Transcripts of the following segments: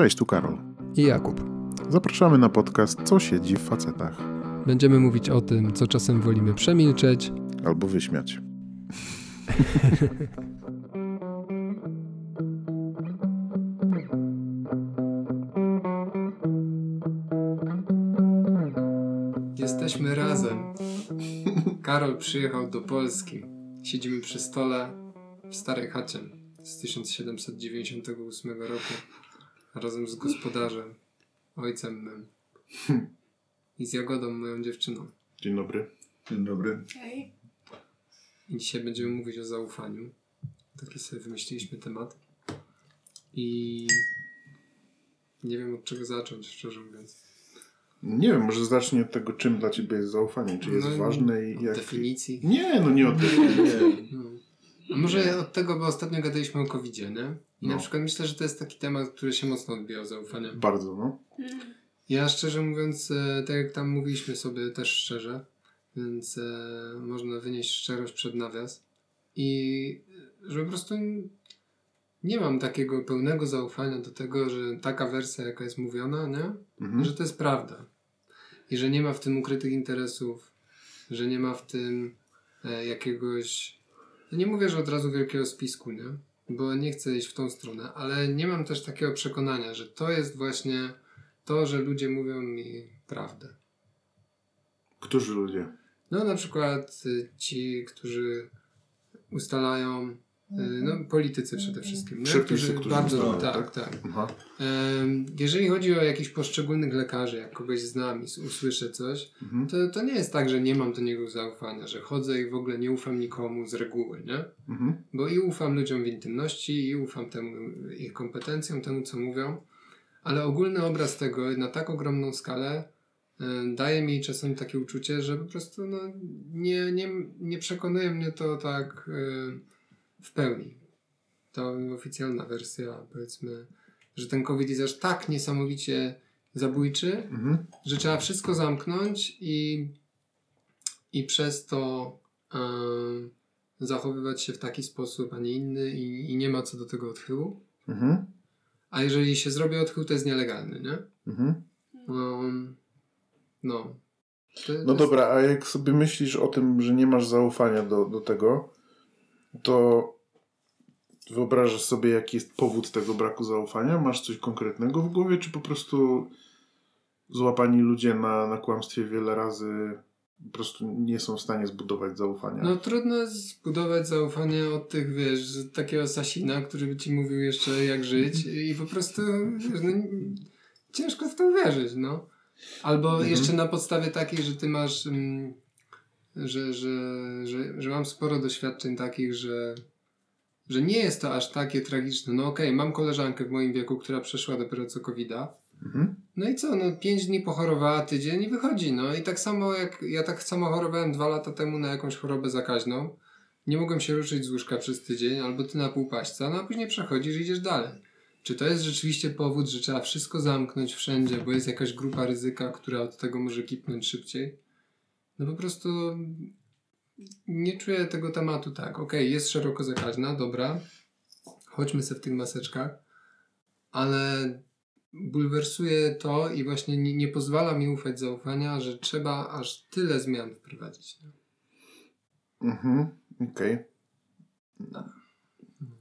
Cześć, tu Karol. I Jakub. Zapraszamy na podcast Co siedzi w facetach. Będziemy mówić o tym, co czasem wolimy przemilczeć albo wyśmiać. Jesteśmy razem. Karol przyjechał do Polski. Siedzimy przy stole w starej chacie z 1798 roku razem z gospodarzem, ojcem mym i z Jagodą, moją dziewczyną. Dzień dobry. Dzień dobry. Hej. I dzisiaj będziemy mówić o zaufaniu. Taki sobie wymyśliliśmy temat. I nie wiem od czego zacząć, szczerze mówiąc. Nie wiem, może zacznij od tego, czym dla ciebie jest zaufanie. Czy jest No, ważne i Od jak... definicji. Nie, no nie od definicji. Nie. No. A może od tego, bo ostatnio gadaliśmy o covid nie? I No. na przykład myślę, że to jest taki temat, który się mocno odbija od zaufania. Bardzo, no. Ja szczerze mówiąc, e, tak jak tam mówiliśmy sobie też szczerze, więc e, można wynieść szczerość przed nawias. I e, że po prostu nie mam takiego pełnego zaufania do tego, że taka wersja, jaka jest mówiona, nie? Mhm. że to jest prawda. I że nie ma w tym ukrytych interesów, że nie ma w tym e, jakiegoś. Ja Nie mówię, że od razu wielkiego spisku, nie? Bo nie chcę iść w tą stronę, ale nie mam też takiego przekonania, że to jest właśnie to, że ludzie mówią mi prawdę. Którzy ludzie? No na przykład y, ci, którzy ustalają, no politycy przede wszystkim, nie? Przepisy, którzy bardzo, ustalają, tak, tak? tak. Aha. Em, Jeżeli chodzi o jakichś poszczególnych lekarzy, jak kogoś znam i usłyszę coś, Mhm. to, to nie jest tak, że nie mam do niego zaufania, że chodzę i w ogóle nie ufam nikomu z reguły, nie? Mhm. Bo i ufam ludziom w intymności, i ufam temu, ich kompetencjom, temu co mówią, ale ogólny obraz tego na tak ogromną skalę e, daje mi czasem takie uczucie, że po prostu no, nie, nie, nie przekonuje mnie to tak e, w pełni. To oficjalna wersja, powiedzmy, że ten COVID jest aż tak niesamowicie zabójczy, Mhm. że trzeba wszystko zamknąć i, i przez to em, zachowywać się w taki sposób, a nie inny i, i nie ma co do tego odchyłu. Mhm. A jeżeli się zrobi odchył, to jest nielegalny, nie? Mhm. Um, no. To, No to jest- dobra, a jak sobie myślisz o tym, że nie masz zaufania do, do tego, to wyobrażasz sobie, jaki jest powód tego braku zaufania? Masz coś konkretnego w głowie, czy po prostu złapani ludzie na, na kłamstwie wiele razy po prostu nie są w stanie zbudować zaufania? No trudno jest zbudować zaufanie od tych, wiesz, takiego Sasina, który by ci mówił jeszcze jak żyć i po prostu, wiesz, no, ciężko w to uwierzyć, no. Albo Mhm. jeszcze na podstawie takiej, że ty masz, mm, że, że, że, że mam sporo doświadczeń takich, że, że nie jest to aż takie tragiczne. No okej, mam koleżankę w moim wieku, która przeszła dopiero co covid Mhm. no i co, no pięć dni pochorowała, tydzień i wychodzi, no i tak samo jak ja tak samo chorowałem dwa lata temu na jakąś chorobę zakaźną, nie mogłem się ruszyć z łóżka przez tydzień, albo ty na półpaśca, no a później przechodzisz i idziesz dalej. Czy to jest rzeczywiście powód, że trzeba wszystko zamknąć wszędzie, bo jest jakaś grupa ryzyka, która od tego może kipnąć szybciej? No po prostu nie czuję tego tematu tak. Okej, jest szeroko zakaźna, dobra, chodźmy sobie w tych maseczkach, ale bulwersuje to i właśnie nie, nie pozwala mi ufać zaufania, że trzeba aż tyle zmian wprowadzić. Mhm. Okej.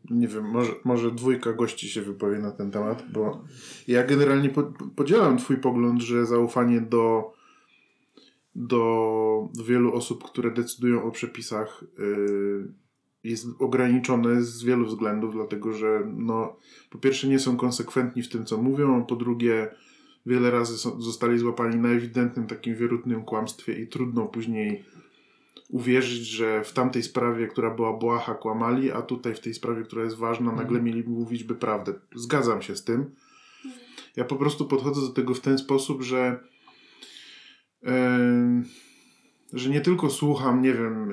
Nie wiem, może, może dwójka gości się wypowie na ten temat, bo ja generalnie po, podzielam twój pogląd, że zaufanie do, do wielu osób, które decydują o przepisach yy, jest ograniczone z wielu względów, dlatego że no, po pierwsze nie są konsekwentni w tym, co mówią, a po drugie wiele razy są, zostali złapani na ewidentnym takim wierutnym kłamstwie i trudno później uwierzyć, że w tamtej sprawie, która była błaha, kłamali, a tutaj w tej sprawie, która jest ważna, nagle Mhm. mieli mówić by prawdę. Zgadzam się z tym. Ja po prostu podchodzę do tego w ten sposób, że że nie tylko słucham, nie wiem,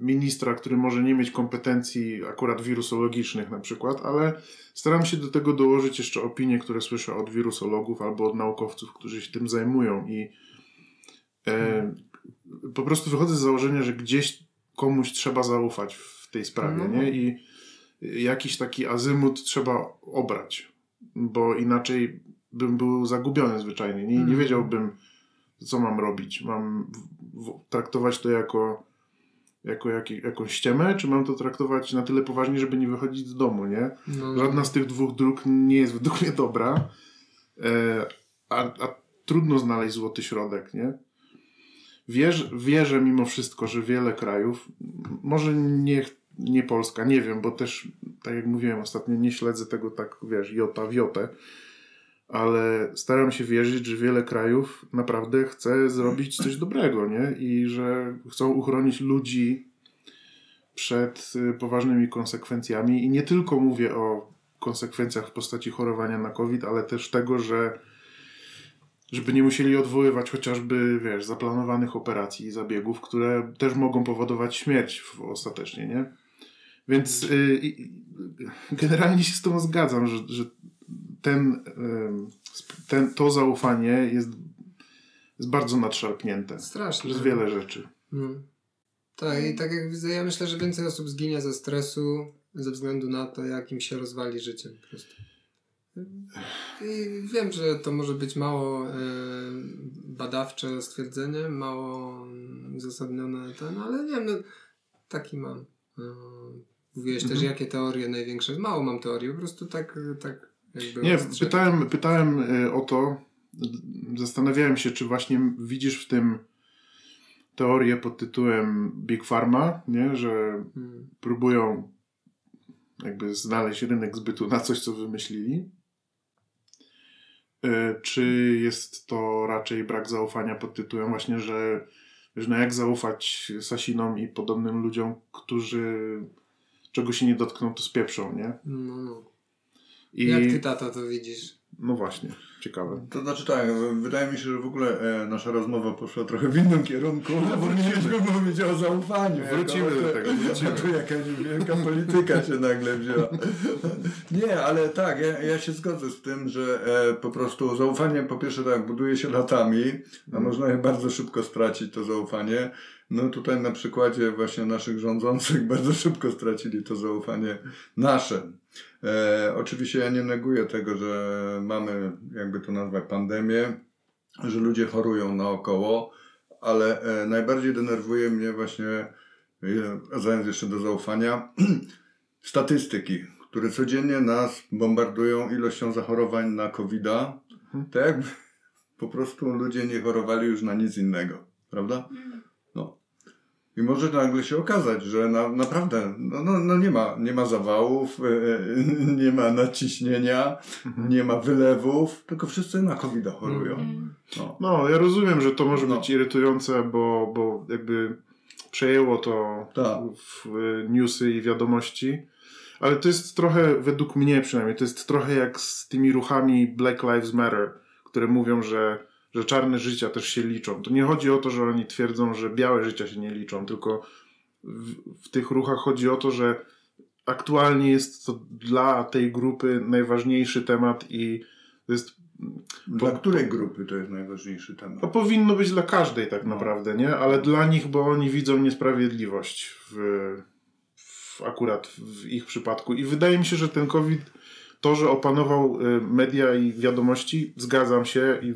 ministra, który może nie mieć kompetencji akurat wirusologicznych na przykład, ale staram się do tego dołożyć jeszcze opinie, które słyszę od wirusologów albo od naukowców, którzy się tym zajmują i e, po prostu wychodzę z założenia, że gdzieś komuś trzeba zaufać w tej sprawie, No. nie? I jakiś taki azymut trzeba obrać. bo inaczej bym był zagubiony zwyczajnie. Nie, nie Mhm. wiedziałbym, co mam robić. Mam traktować to jako, jako jak, jakąś ściemę, czy mam to traktować na tyle poważnie, żeby nie wychodzić z domu, nie? No, Żadna z tych dwóch dróg nie jest według mnie dobra, e, a, a trudno znaleźć złoty środek, nie? Wierz, wierzę mimo wszystko, że wiele krajów, może nie, nie Polska, nie wiem, bo też, tak jak mówiłem ostatnio, nie śledzę tego tak, wiesz, jota w jotę, ale staram się wierzyć, że wiele krajów naprawdę chce zrobić coś dobrego, nie? I że chcą uchronić ludzi przed y, poważnymi konsekwencjami. I nie tylko mówię o konsekwencjach w postaci chorowania na COVID, ale też tego, że żeby nie musieli odwoływać chociażby, wiesz, zaplanowanych operacji i zabiegów, które też mogą powodować śmierć ostatecznie, nie? Więc y, y, generalnie się z tą zgadzam, że, że ten, y, ten, to zaufanie jest, jest bardzo nadszarpnięte Straszne. przez wiele rzeczy. Mm. Tak, i tak jak widzę, ja myślę, że więcej osób zginie ze stresu ze względu na to, jak im się rozwali życie po prostu. I wiem, że to może być mało e, badawcze stwierdzenie, mało uzasadnione ten, ale nie wiem, no, taki mam. E, mówiłeś też, Mhm. jakie teorie największe. Mało mam teorii, po prostu tak, tak. Nie, pytałem, pytałem y, o to, zastanawiałem się, czy właśnie widzisz w tym teorię pod tytułem Big Pharma, nie? że Mm. próbują jakby znaleźć rynek zbytu na coś, co wymyślili. Y, Czy jest to raczej brak zaufania pod tytułem właśnie, że, że no jak zaufać Sasinom i podobnym ludziom, którzy czego się nie dotkną, to spieprzą, nie? No, no. I Jak ty, tato, to widzisz? no właśnie, ciekawe. To znaczy tak, wydaje mi się, że w ogóle e, nasza rozmowa poszła trochę w innym kierunku, bo powinniśmy mówić o zaufaniu. Wrócimy jako- do tego, wrócimy. Tu jakaś wielka polityka się nagle wzięła. Nie, ale tak, ja, ja się zgodzę z tym, że e, po prostu zaufanie po pierwsze tak buduje się latami, a można je bardzo szybko stracić to zaufanie. No tutaj na przykładzie właśnie naszych rządzących bardzo szybko stracili to zaufanie nasze. E, oczywiście ja nie neguję tego, że mamy, jakby to nazwać, pandemię, że ludzie chorują naokoło, ale e, najbardziej denerwuje mnie właśnie, e, zając jeszcze do zaufania, statystyki, które codziennie nas bombardują ilością zachorowań na COVID-a, tak jakby po prostu ludzie nie chorowali już na nic innego, prawda? I może nagle się okazać, że na, naprawdę no, no, no nie, ma, nie ma zawałów, e, nie ma naciśnienia, Mhm. nie ma wylewów, tylko wszyscy na covid chorują. Mhm. No. No, ja rozumiem, że to może No. być irytujące, bo, bo jakby przejęło to Tak. w y, newsy i wiadomości, ale to jest trochę, według mnie przynajmniej, to jest trochę jak z tymi ruchami Black Lives Matter, które mówią, że, że czarne życia też się liczą. To nie chodzi o to, że oni twierdzą, że białe życia się nie liczą, tylko w, w tych ruchach chodzi o to, że aktualnie jest to dla tej grupy najważniejszy temat i to jest Dla Po- której grupy to jest najważniejszy temat? to powinno być dla każdej tak No. naprawdę, nie? Ale dla nich, bo oni widzą niesprawiedliwość w, w akurat w ich przypadku. I wydaje mi się, że ten COVID, to, że opanował y, media i wiadomości, zgadzam się i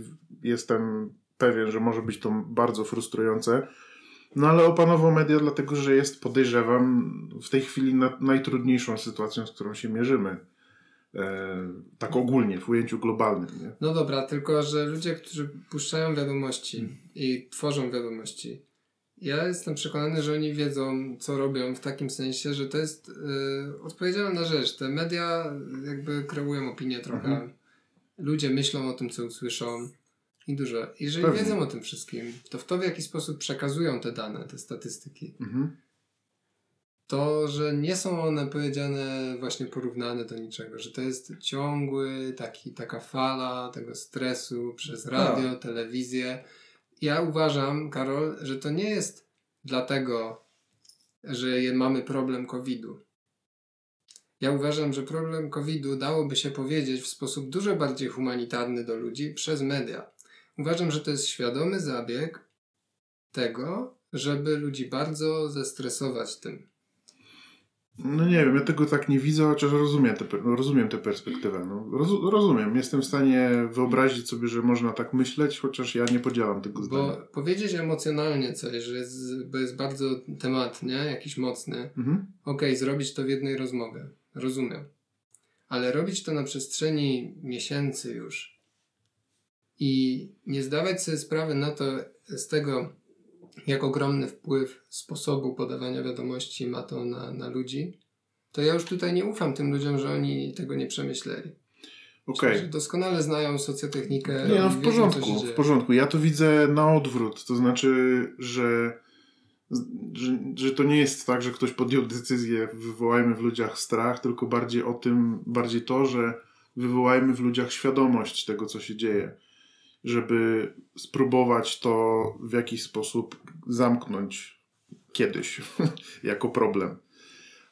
jestem pewien, że może być to bardzo frustrujące. No ale opanował media dlatego, że jest, podejrzewam, w tej chwili na, najtrudniejszą sytuacją, z którą się mierzymy. E, tak ogólnie, w ujęciu globalnym, nie? No dobra, tylko że ludzie, którzy puszczają wiadomości i tworzą wiadomości, ja jestem przekonany, że oni wiedzą, co robią w takim sensie, że to jest y, odpowiedzialna rzecz. Te media jakby kreują opinię trochę. Mhm. Ludzie myślą o tym, co usłyszą i dużo. Jeżeli Pewnie. wiedzą o tym wszystkim, to w to, w jaki sposób przekazują te dane, te statystyki, Mhm. to, że nie są one powiedziane, właśnie porównane do niczego, że to jest ciągły, taki, taka fala tego stresu przez radio, telewizję. Ja uważam, Karol, że to nie jest dlatego, że mamy problem COVID-u. Ja uważam, że problem COVID-u dałoby się powiedzieć w sposób dużo bardziej humanitarny do ludzi przez media. Uważam, że to jest świadomy zabieg tego, żeby ludzi bardzo zestresować tym. No nie wiem, ja tego tak nie widzę, chociaż rozumiem tę rozumiem tę perspektywę. No, roz, rozumiem, jestem w stanie wyobrazić sobie, że można tak myśleć, chociaż ja nie podzielam tego Bo zdania. powiedzieć emocjonalnie coś, że jest, bo jest bardzo temat, nie? Jakiś mocny. Mhm. Okej, zrobić to w jednej rozmowie. Rozumiem. Ale robić to na przestrzeni miesięcy już i nie zdawać sobie sprawy na to z tego, jak ogromny wpływ sposobu podawania wiadomości ma to na, na ludzi, to ja już tutaj nie ufam tym ludziom, że oni tego nie przemyśleli. Okej. Że doskonale znają socjotechnikę. Nie, no w porządku, w porządku. Ja to widzę na odwrót, to znaczy, że, że, że to nie jest tak, że ktoś podjął decyzję, wywołajmy w ludziach strach, tylko bardziej o tym, bardziej to, że wywołajmy w ludziach świadomość tego, co się dzieje, żeby spróbować to w jakiś sposób zamknąć kiedyś jako problem.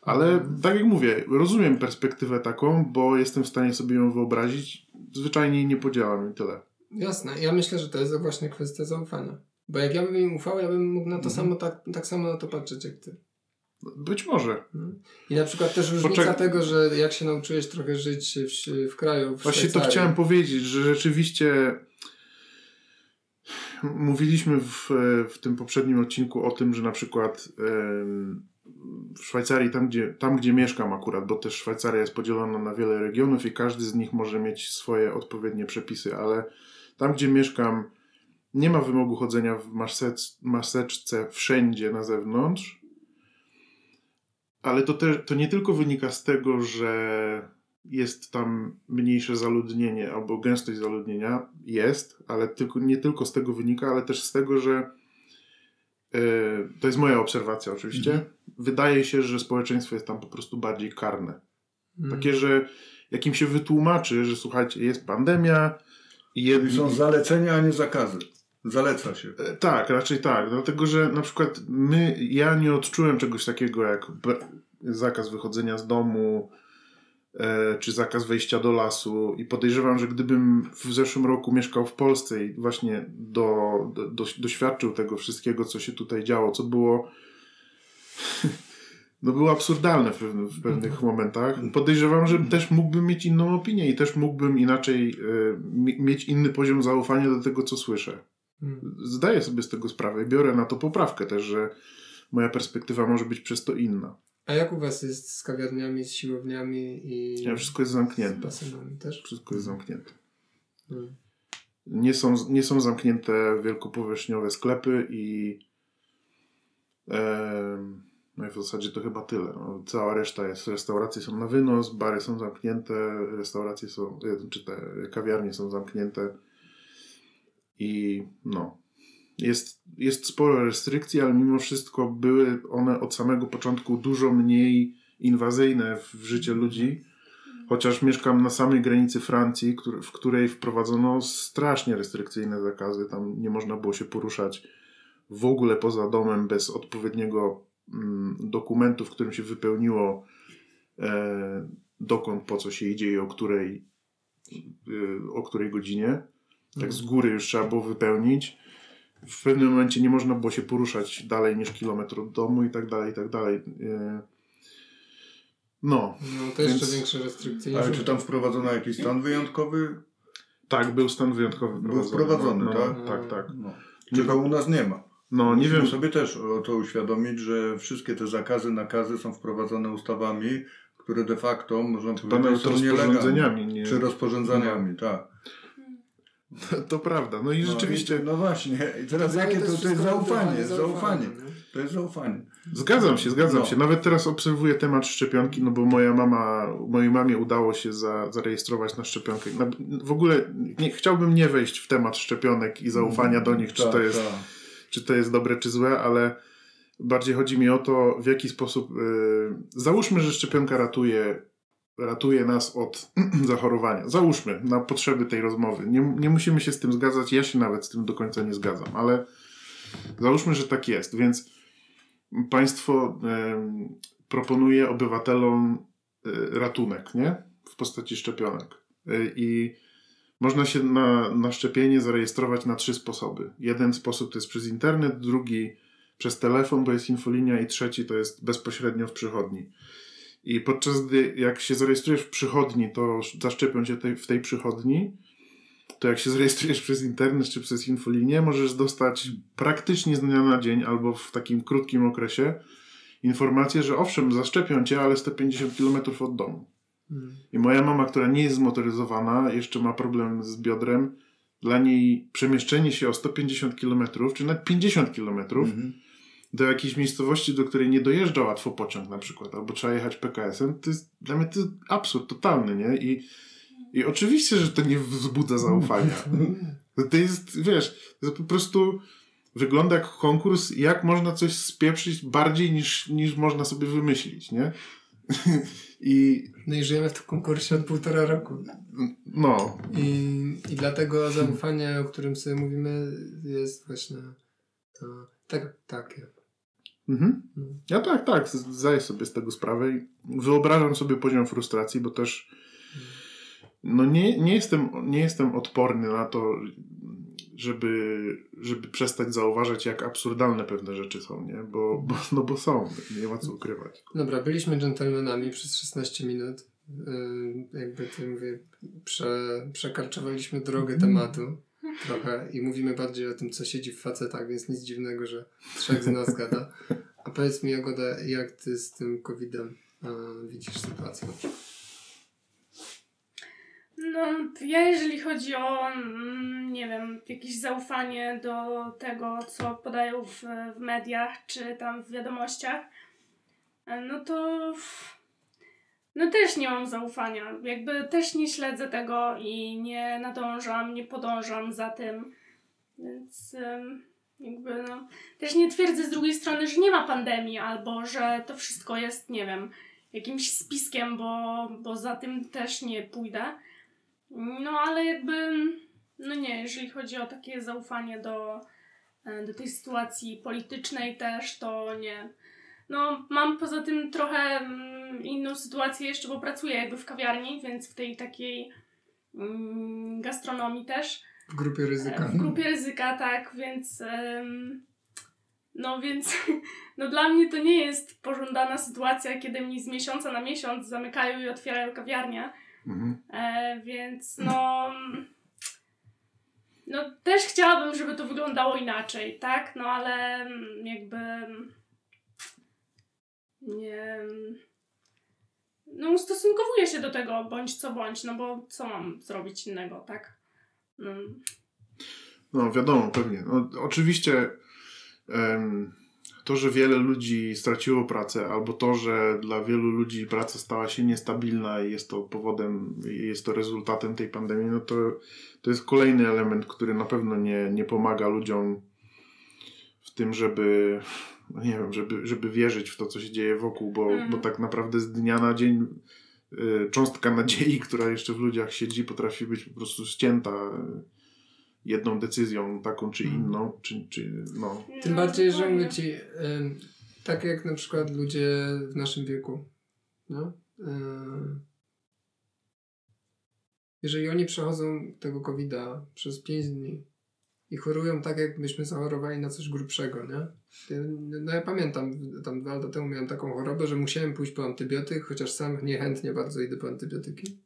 Ale tak jak mówię, rozumiem perspektywę taką, bo jestem w stanie sobie ją wyobrazić. Zwyczajnie nie podziałam i tyle. Jasne. Ja myślę, że to jest właśnie kwestia zaufania. Bo jak ja bym im ufał, ja bym mógł na to Mhm. samo tak, tak samo na to patrzeć jak ty. Być może. I na przykład też różnica Poczek- tego, że jak się nauczyłeś trochę żyć w, w kraju, w Właśnie to chciałem powiedzieć, że rzeczywiście mówiliśmy w, w tym poprzednim odcinku o tym, że na przykład w Szwajcarii, tam gdzie, tam gdzie mieszkam akurat, bo też Szwajcaria jest podzielona na wiele regionów i każdy z nich może mieć swoje odpowiednie przepisy, ale tam gdzie mieszkam nie ma wymogu chodzenia w masec, maseczce wszędzie na zewnątrz, ale to, też, to nie tylko wynika z tego, że jest tam mniejsze zaludnienie albo gęstość zaludnienia, jest, ale tylko, nie tylko z tego wynika, ale też z tego, że e, to jest moja obserwacja oczywiście, Mhm. wydaje się, że społeczeństwo jest tam po prostu bardziej karne. Mm. Takie, że jak im się wytłumaczy, że słuchajcie, jest pandemia i jedni... są zalecenia, a nie zakazy. Zaleca się. E, Tak, raczej tak. Dlatego, że na przykład my, ja nie odczułem czegoś takiego jak zakaz wychodzenia z domu, czy zakaz wejścia do lasu. I podejrzewam, że gdybym w zeszłym roku mieszkał w Polsce i właśnie do, do, do, doświadczył tego wszystkiego, co się tutaj działo, co było. No było absurdalne w, w pewnych momentach. Podejrzewam, że też mógłbym mieć inną opinię i też mógłbym inaczej e, mi- mieć inny poziom zaufania do tego, co słyszę Mm. zdaję sobie z tego sprawę. Biorę na to poprawkę też, że moja perspektywa może być przez to inna. A jak u was jest z kawiarniami, z siłowniami i Ja, wszystko jest zamknięte. też? Wszystko jest zamknięte. Mm. Nie są, nie są zamknięte wielkopowierzchniowe sklepy i em, no i w zasadzie to chyba tyle. No, cała reszta jest, restauracje są na wynos, bary są zamknięte, restauracje są, e, czy te kawiarnie są zamknięte i no, jest, jest sporo restrykcji, ale mimo wszystko były one od samego początku dużo mniej inwazyjne w życie ludzi. Chociaż mieszkam na samej granicy Francji, w której wprowadzono strasznie restrykcyjne zakazy. Tam nie można było się poruszać w ogóle poza domem bez odpowiedniego mm, dokumentu, w którym się wypełniło e, dokąd, po co się idzie i o której, y, o której godzinie. Tak z góry już trzeba było wypełnić. W pewnym momencie nie można było się poruszać dalej niż kilometr od domu i tak dalej, i tak dalej. E, No, No to jeszcze Więc- większe restrykcje. Ale czy tam wprowadzono jakiś stan wyjątkowy? tak, był stan wyjątkowy Był wprowadzony, no, tak? No, tak, tak. No. Czego u nas nie ma. No, nie Musimy wiem, sobie też o to uświadomić, że wszystkie te zakazy, nakazy są wprowadzone ustawami, które de facto, można powiedzieć, są nielegalne. rozporządzeniami. Nie... Czy rozporządzeniami, tak. To prawda. No i rzeczywiście No, i- no właśnie. I teraz Ale jakie to, to jest zaufanie? Zaufanie. nie? To jest zaufanie. zgadzam się, zgadzam No. się. Nawet teraz obserwuję temat szczepionki, no bo moja mama, mojej mamie udało się za, zarejestrować na szczepionkę. Na, w ogóle nie, chciałbym nie wejść w temat szczepionek i zaufania do nich, czy Tak, to jest tak. czy to jest dobre, czy złe, ale bardziej chodzi mi o to, w jaki sposób. Yy, załóżmy, że szczepionka ratuje, ratuje nas od zachorowania. Załóżmy na potrzeby tej rozmowy. Nie, nie musimy się z tym zgadzać, ja się nawet z tym do końca nie zgadzam, ale załóżmy, że tak jest. Więc państwo yy, proponuje obywatelom yy, ratunek, nie? W postaci szczepionek. Yy, I można się na, na szczepienie zarejestrować na trzy sposoby. Jeden sposób to jest przez internet, drugi przez telefon, bo jest infolinia i trzeci to jest bezpośrednio w przychodni. I podczas gdy jak się zarejestrujesz w przychodni, to zaszczepią cię tej, w tej przychodni, to jak się zarejestrujesz przez internet czy przez infolinię, możesz dostać praktycznie z dnia na dzień albo w takim krótkim okresie informację, że owszem, zaszczepią cię, ale 150 km od domu. Hmm. I moja mama, która nie jest zmotoryzowana, jeszcze ma problem z biodrem, dla niej przemieszczenie się o 150 km, czy nawet 50 km mhm. Do jakiejś miejscowości, do której nie dojeżdża łatwo pociąg na przykład, albo trzeba jechać PKS-em, to jest dla mnie to absurd totalny, nie? I, I oczywiście, że to nie wzbudza zaufania. To jest, wiesz, to po prostu wygląda jak konkurs, jak można coś spieprzyć bardziej niż, niż można sobie wymyślić, nie? I, no i żyjemy w tym konkursie od półtora roku. No. I, I dlatego zaufanie, o którym sobie mówimy, jest właśnie to, tak, takie. Mhm. Ja tak, tak, zdaję sobie z tego sprawę i wyobrażam sobie poziom frustracji, bo też no nie, nie, jestem, nie jestem odporny na to, żeby, żeby przestać zauważać, jak absurdalne pewne rzeczy są, nie? Bo, bo, no bo są, nie ma co ukrywać. Dobra, byliśmy dżentelmenami przez 16 minut. Yy, jakby to mówię, prze, przekarczowaliśmy drogę tematu trochę i mówimy bardziej o tym, co siedzi w facetach, więc nic dziwnego, że trzech z nas gada. A powiedz mi, Jagoda, jak ty z tym COVID-em widzisz sytuację? No, ja jeżeli chodzi o, mm, nie wiem, jakieś zaufanie do tego, co podają w, w mediach, czy tam w wiadomościach, no to no też nie mam zaufania. Jakby też nie śledzę tego i nie nadążam, nie podążam za tym. Więc jakby no, też nie twierdzę z drugiej strony, że nie ma pandemii albo że to wszystko jest, nie wiem, jakimś spiskiem, bo, bo za tym też nie pójdę. No ale jakby, no nie, jeżeli chodzi o takie zaufanie do, e, do tej sytuacji politycznej też, to nie. No mam poza tym trochę mm, inną sytuację jeszcze, bo pracuję jakby w kawiarni, więc w tej takiej mm, gastronomii też. W grupie ryzyka. W grupie ryzyka, tak, więc... no więc no dla mnie to nie jest pożądana sytuacja, kiedy mnie z miesiąca na miesiąc zamykają i otwierają kawiarnię. Mhm. E, więc no. No też chciałabym, żeby to wyglądało inaczej, tak? No ale jakby. Nie. No ustosunkowuję się do tego bądź co bądź, no bo co mam zrobić innego, tak? No, no wiadomo, pewnie. No, oczywiście. To, że wiele ludzi straciło pracę, albo to, że dla wielu ludzi praca stała się niestabilna i jest to powodem, jest to rezultatem tej pandemii, no to, to jest kolejny element, który na pewno nie, nie pomaga ludziom w tym, żeby, no nie wiem, żeby, żeby wierzyć w to, co się dzieje wokół, bo, mm. bo tak naprawdę z dnia na dzień y, cząstka nadziei, która jeszcze w ludziach siedzi, potrafi być po prostu ścięta jedną decyzją taką czy mhm. inną, czy, czy no. Tym bardziej, że mówię ci, tak jak na przykład ludzie w naszym wieku, no, jeżeli oni przechodzą tego covid przez 5 dni i chorują tak, jakbyśmy zachorowali na coś grubszego, nie? No ja pamiętam, tam dwa lata temu miałem taką chorobę, że musiałem pójść po antybiotyk, chociaż sam niechętnie bardzo idę po antybiotyki.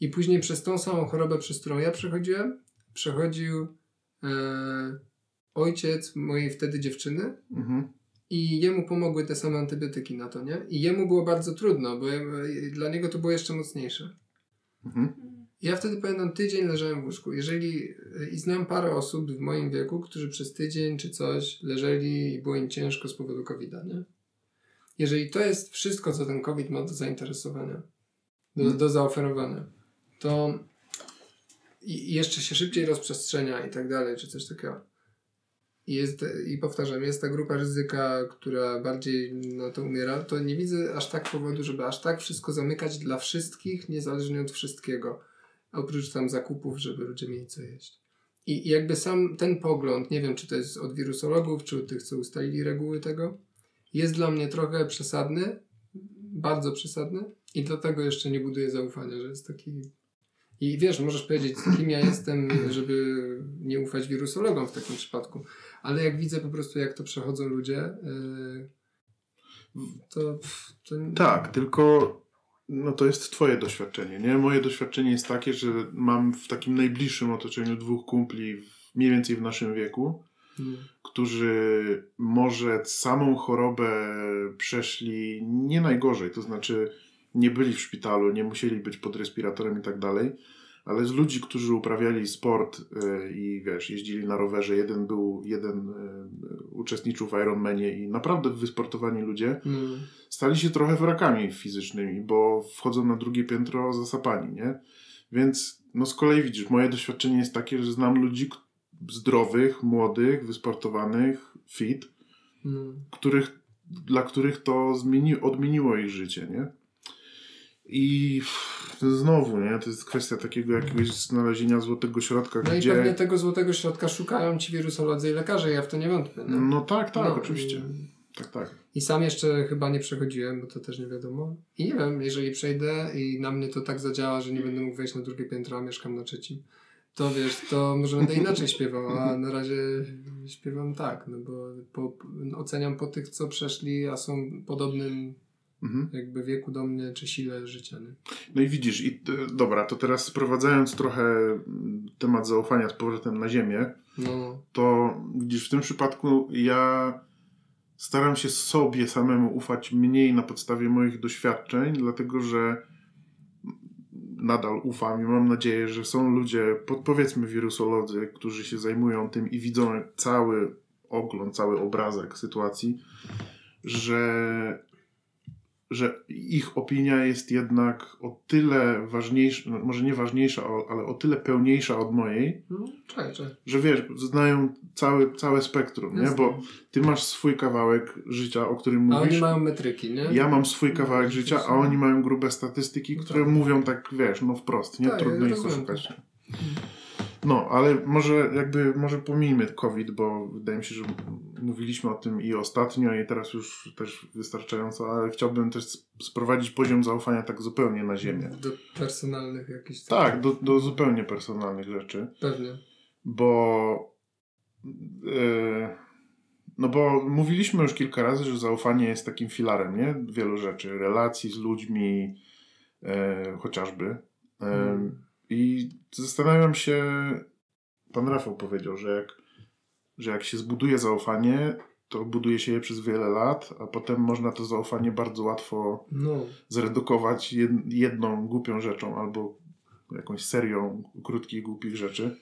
I później przez tą samą chorobę, przez którą ja przechodziłem, przechodził e, ojciec mojej wtedy dziewczyny mhm. i jemu pomogły te same antybiotyki na to, nie? I jemu było bardzo trudno, bo ja, dla niego to było jeszcze mocniejsze. Mhm. Ja wtedy pamiętam, tydzień leżałem w łóżku. Jeżeli, I znam parę osób w moim wieku, którzy przez tydzień czy coś leżeli i było im ciężko z powodu covid nie? Jeżeli to jest wszystko, co ten COVID ma do zainteresowania, do, mhm. do zaoferowania, to i jeszcze się szybciej rozprzestrzenia i tak dalej, czy coś takiego. I, jest, I powtarzam, jest ta grupa ryzyka, która bardziej na to umiera, to nie widzę aż tak powodu, żeby aż tak wszystko zamykać dla wszystkich, niezależnie od wszystkiego. Oprócz tam zakupów, żeby ludzie mieli co jeść. I, jakby sam ten pogląd, nie wiem czy to jest od wirusologów, czy od tych, co ustalili reguły tego, jest dla mnie trochę przesadny, bardzo przesadny i dlatego jeszcze nie buduję zaufania, że jest taki i wiesz, możesz powiedzieć, kim ja jestem, żeby nie ufać wirusologom w takim przypadku. Ale jak widzę po prostu, jak to przechodzą ludzie. Yy... To, to... Tak, tylko no to jest twoje doświadczenie, nie? Moje doświadczenie jest takie, że mam w takim najbliższym otoczeniu dwóch kumpli mniej więcej w naszym wieku, Mm. którzy może samą chorobę przeszli nie najgorzej, to znaczy nie byli w szpitalu, nie musieli być pod respiratorem i tak dalej, ale z ludzi, którzy uprawiali sport y, i wiesz, jeździli na rowerze, jeden był, jeden y, uczestniczył w Ironmanie i naprawdę wysportowani ludzie, Mm. stali się trochę wrakami fizycznymi, bo wchodzą na drugie piętro zasapani, nie? Więc no z kolei widzisz, moje doświadczenie jest takie, że znam ludzi zdrowych, młodych, wysportowanych, fit, Mm. których, dla których to zmieni, odmieniło ich życie, nie? I znowu, nie? To jest kwestia takiego jakiegoś znalezienia złotego środka, No i gdzie... pewnie tego złotego środka szukają ci wirusolodzy i lekarze, ja w to nie wątpię. No, No tak, tak, No, oczywiście. i- Tak, tak. I sam jeszcze chyba nie przechodziłem, bo to też nie wiadomo. I nie wiem, jeżeli przejdę i na mnie to tak zadziała, że nie będę mógł wejść na drugie piętro, a mieszkam na trzecim, to wiesz, to może będę inaczej śpiewał, a na razie śpiewam tak, no bo po, oceniam po tych, co przeszli, a są podobnym Mhm. jakby wieku do mnie, czy sile życia, nie? No i widzisz, i y, dobra, to teraz sprowadzając trochę mm, temat zaufania z powrotem na ziemię, No, to widzisz, w tym przypadku ja staram się sobie samemu ufać mniej na podstawie moich doświadczeń, dlatego że nadal ufam i mam nadzieję, że są ludzie, powiedzmy wirusolodzy, którzy się zajmują tym i widzą cały ogląd, cały obrazek sytuacji, że że ich opinia jest jednak o tyle ważniejsza, no może nie ważniejsza, ale o tyle pełniejsza od mojej, no czekaj, czekaj. że wiesz, znają całe, całe spektrum, nie? Bo ty masz swój kawałek życia, o którym A oni mówisz. mają metryki, nie? Ja mam swój kawałek No, życia, a oni mają grube statystyki, które tak. mówią tak, wiesz, no wprost, nie? Tak, Trudno ja ich oszukać. No, ale może jakby, może pomijmy COVID, bo wydaje mi się, że mówiliśmy o tym i ostatnio, i teraz już też wystarczająco, ale chciałbym też sprowadzić poziom zaufania tak zupełnie na ziemię. Do personalnych jakichś... Tak, do, do zupełnie personalnych rzeczy. Pewnie. bo e, no bo mówiliśmy już kilka razy, że zaufanie jest takim filarem, nie? Wielu rzeczy, relacji z ludźmi e, chociażby. E, Mm. I zastanawiam się, pan Rafał powiedział, że jak, że jak się zbuduje zaufanie, to buduje się je przez wiele lat, a potem można to zaufanie bardzo łatwo No. zredukować jed- jedną głupią rzeczą albo jakąś serią krótkich, głupich rzeczy.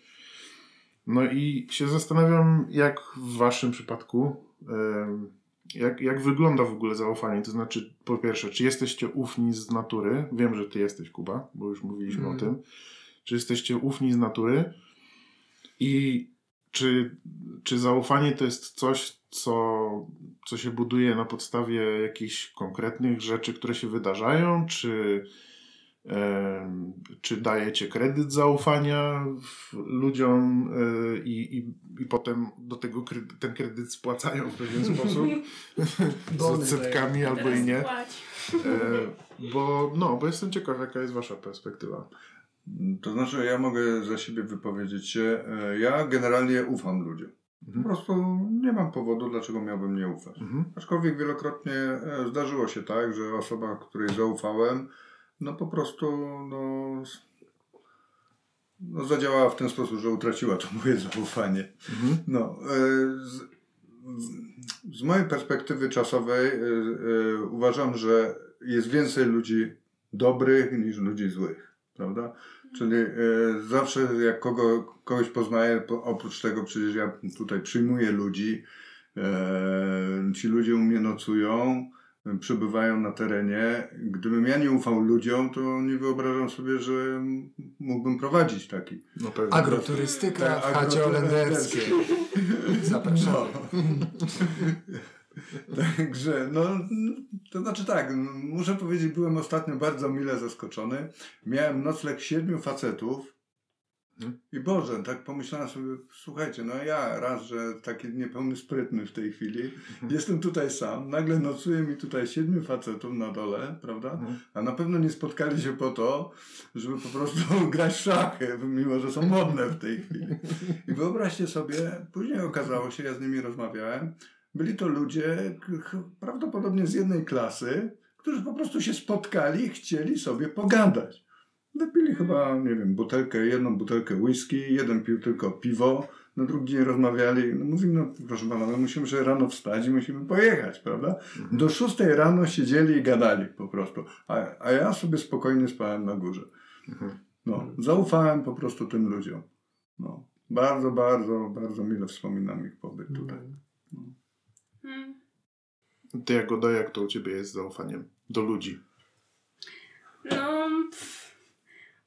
No i się zastanawiam, jak w waszym przypadku, em, jak, jak wygląda w ogóle zaufanie. To znaczy, po pierwsze, czy jesteście ufni z natury? Wiem, że ty jesteś, Kuba, bo już mówiliśmy Mm. o tym. Czy jesteście ufni z natury? I czy, czy zaufanie to jest coś, co, co się buduje na podstawie jakichś konkretnych rzeczy, które się wydarzają? Czy, czy dajecie kredyt zaufania ludziom e, i, i, i potem do tego kredy, ten kredyt spłacają w pewien sposób? z odsetkami albo i nie? E, bo, no, bo jestem ciekaw, jaka jest wasza perspektywa. To znaczy, ja mogę za siebie wypowiedzieć się. e, Ja generalnie ufam ludziom. Po Mhm. prostu nie mam powodu, dlaczego miałbym nie ufać. Mhm. Aczkolwiek wielokrotnie zdarzyło się tak, że osoba, której zaufałem, no po prostu no, no zadziałała w ten sposób, że utraciła to moje zaufanie. Mhm. No, e, z, z mojej perspektywy czasowej e, e, uważam, że jest więcej ludzi dobrych niż ludzi złych, prawda? Czyli zawsze jak kogo, kogoś poznaję, po, oprócz tego przecież ja tutaj przyjmuję ludzi, ci ludzie u mnie nocują, przebywają na terenie. Gdybym ja nie ufał ludziom, to nie wyobrażam sobie, że mógłbym prowadzić taki. No pewnie. Agroturystyka Tak, w chacie holenderskiej. Zapraszam. Także, no, to znaczy tak, muszę powiedzieć, byłem ostatnio bardzo mile zaskoczony. Miałem nocleg siedmiu facetów. I Boże, tak pomyślałem sobie, słuchajcie, no ja raz, że taki niepełny sprytny w tej chwili, jestem tutaj sam, nagle nocuje mi tutaj siedmiu facetów na dole, prawda? Mhm. A na pewno nie spotkali się po to, żeby po prostu grać w szachy, mimo że są modne w tej chwili. I wyobraźcie sobie, później okazało się, ja z nimi rozmawiałem, byli to ludzie prawdopodobnie z jednej klasy, którzy po prostu się spotkali i chcieli sobie pogadać. Wypili chyba, nie wiem, butelkę, jedną butelkę whisky, jeden pił tylko piwo, na drugi dzień rozmawiali. No mówimy, no proszę pana, no musimy że rano wstać i musimy pojechać, prawda? Do szóstej rano siedzieli i gadali po prostu. A, a ja sobie spokojnie spałem na górze. Mhm. No, zaufałem po prostu tym ludziom. No, bardzo, bardzo, bardzo mile wspominam ich pobyt tutaj. Mm. Ty Jagoda, jak to u ciebie jest z zaufaniem do ludzi? No, pff,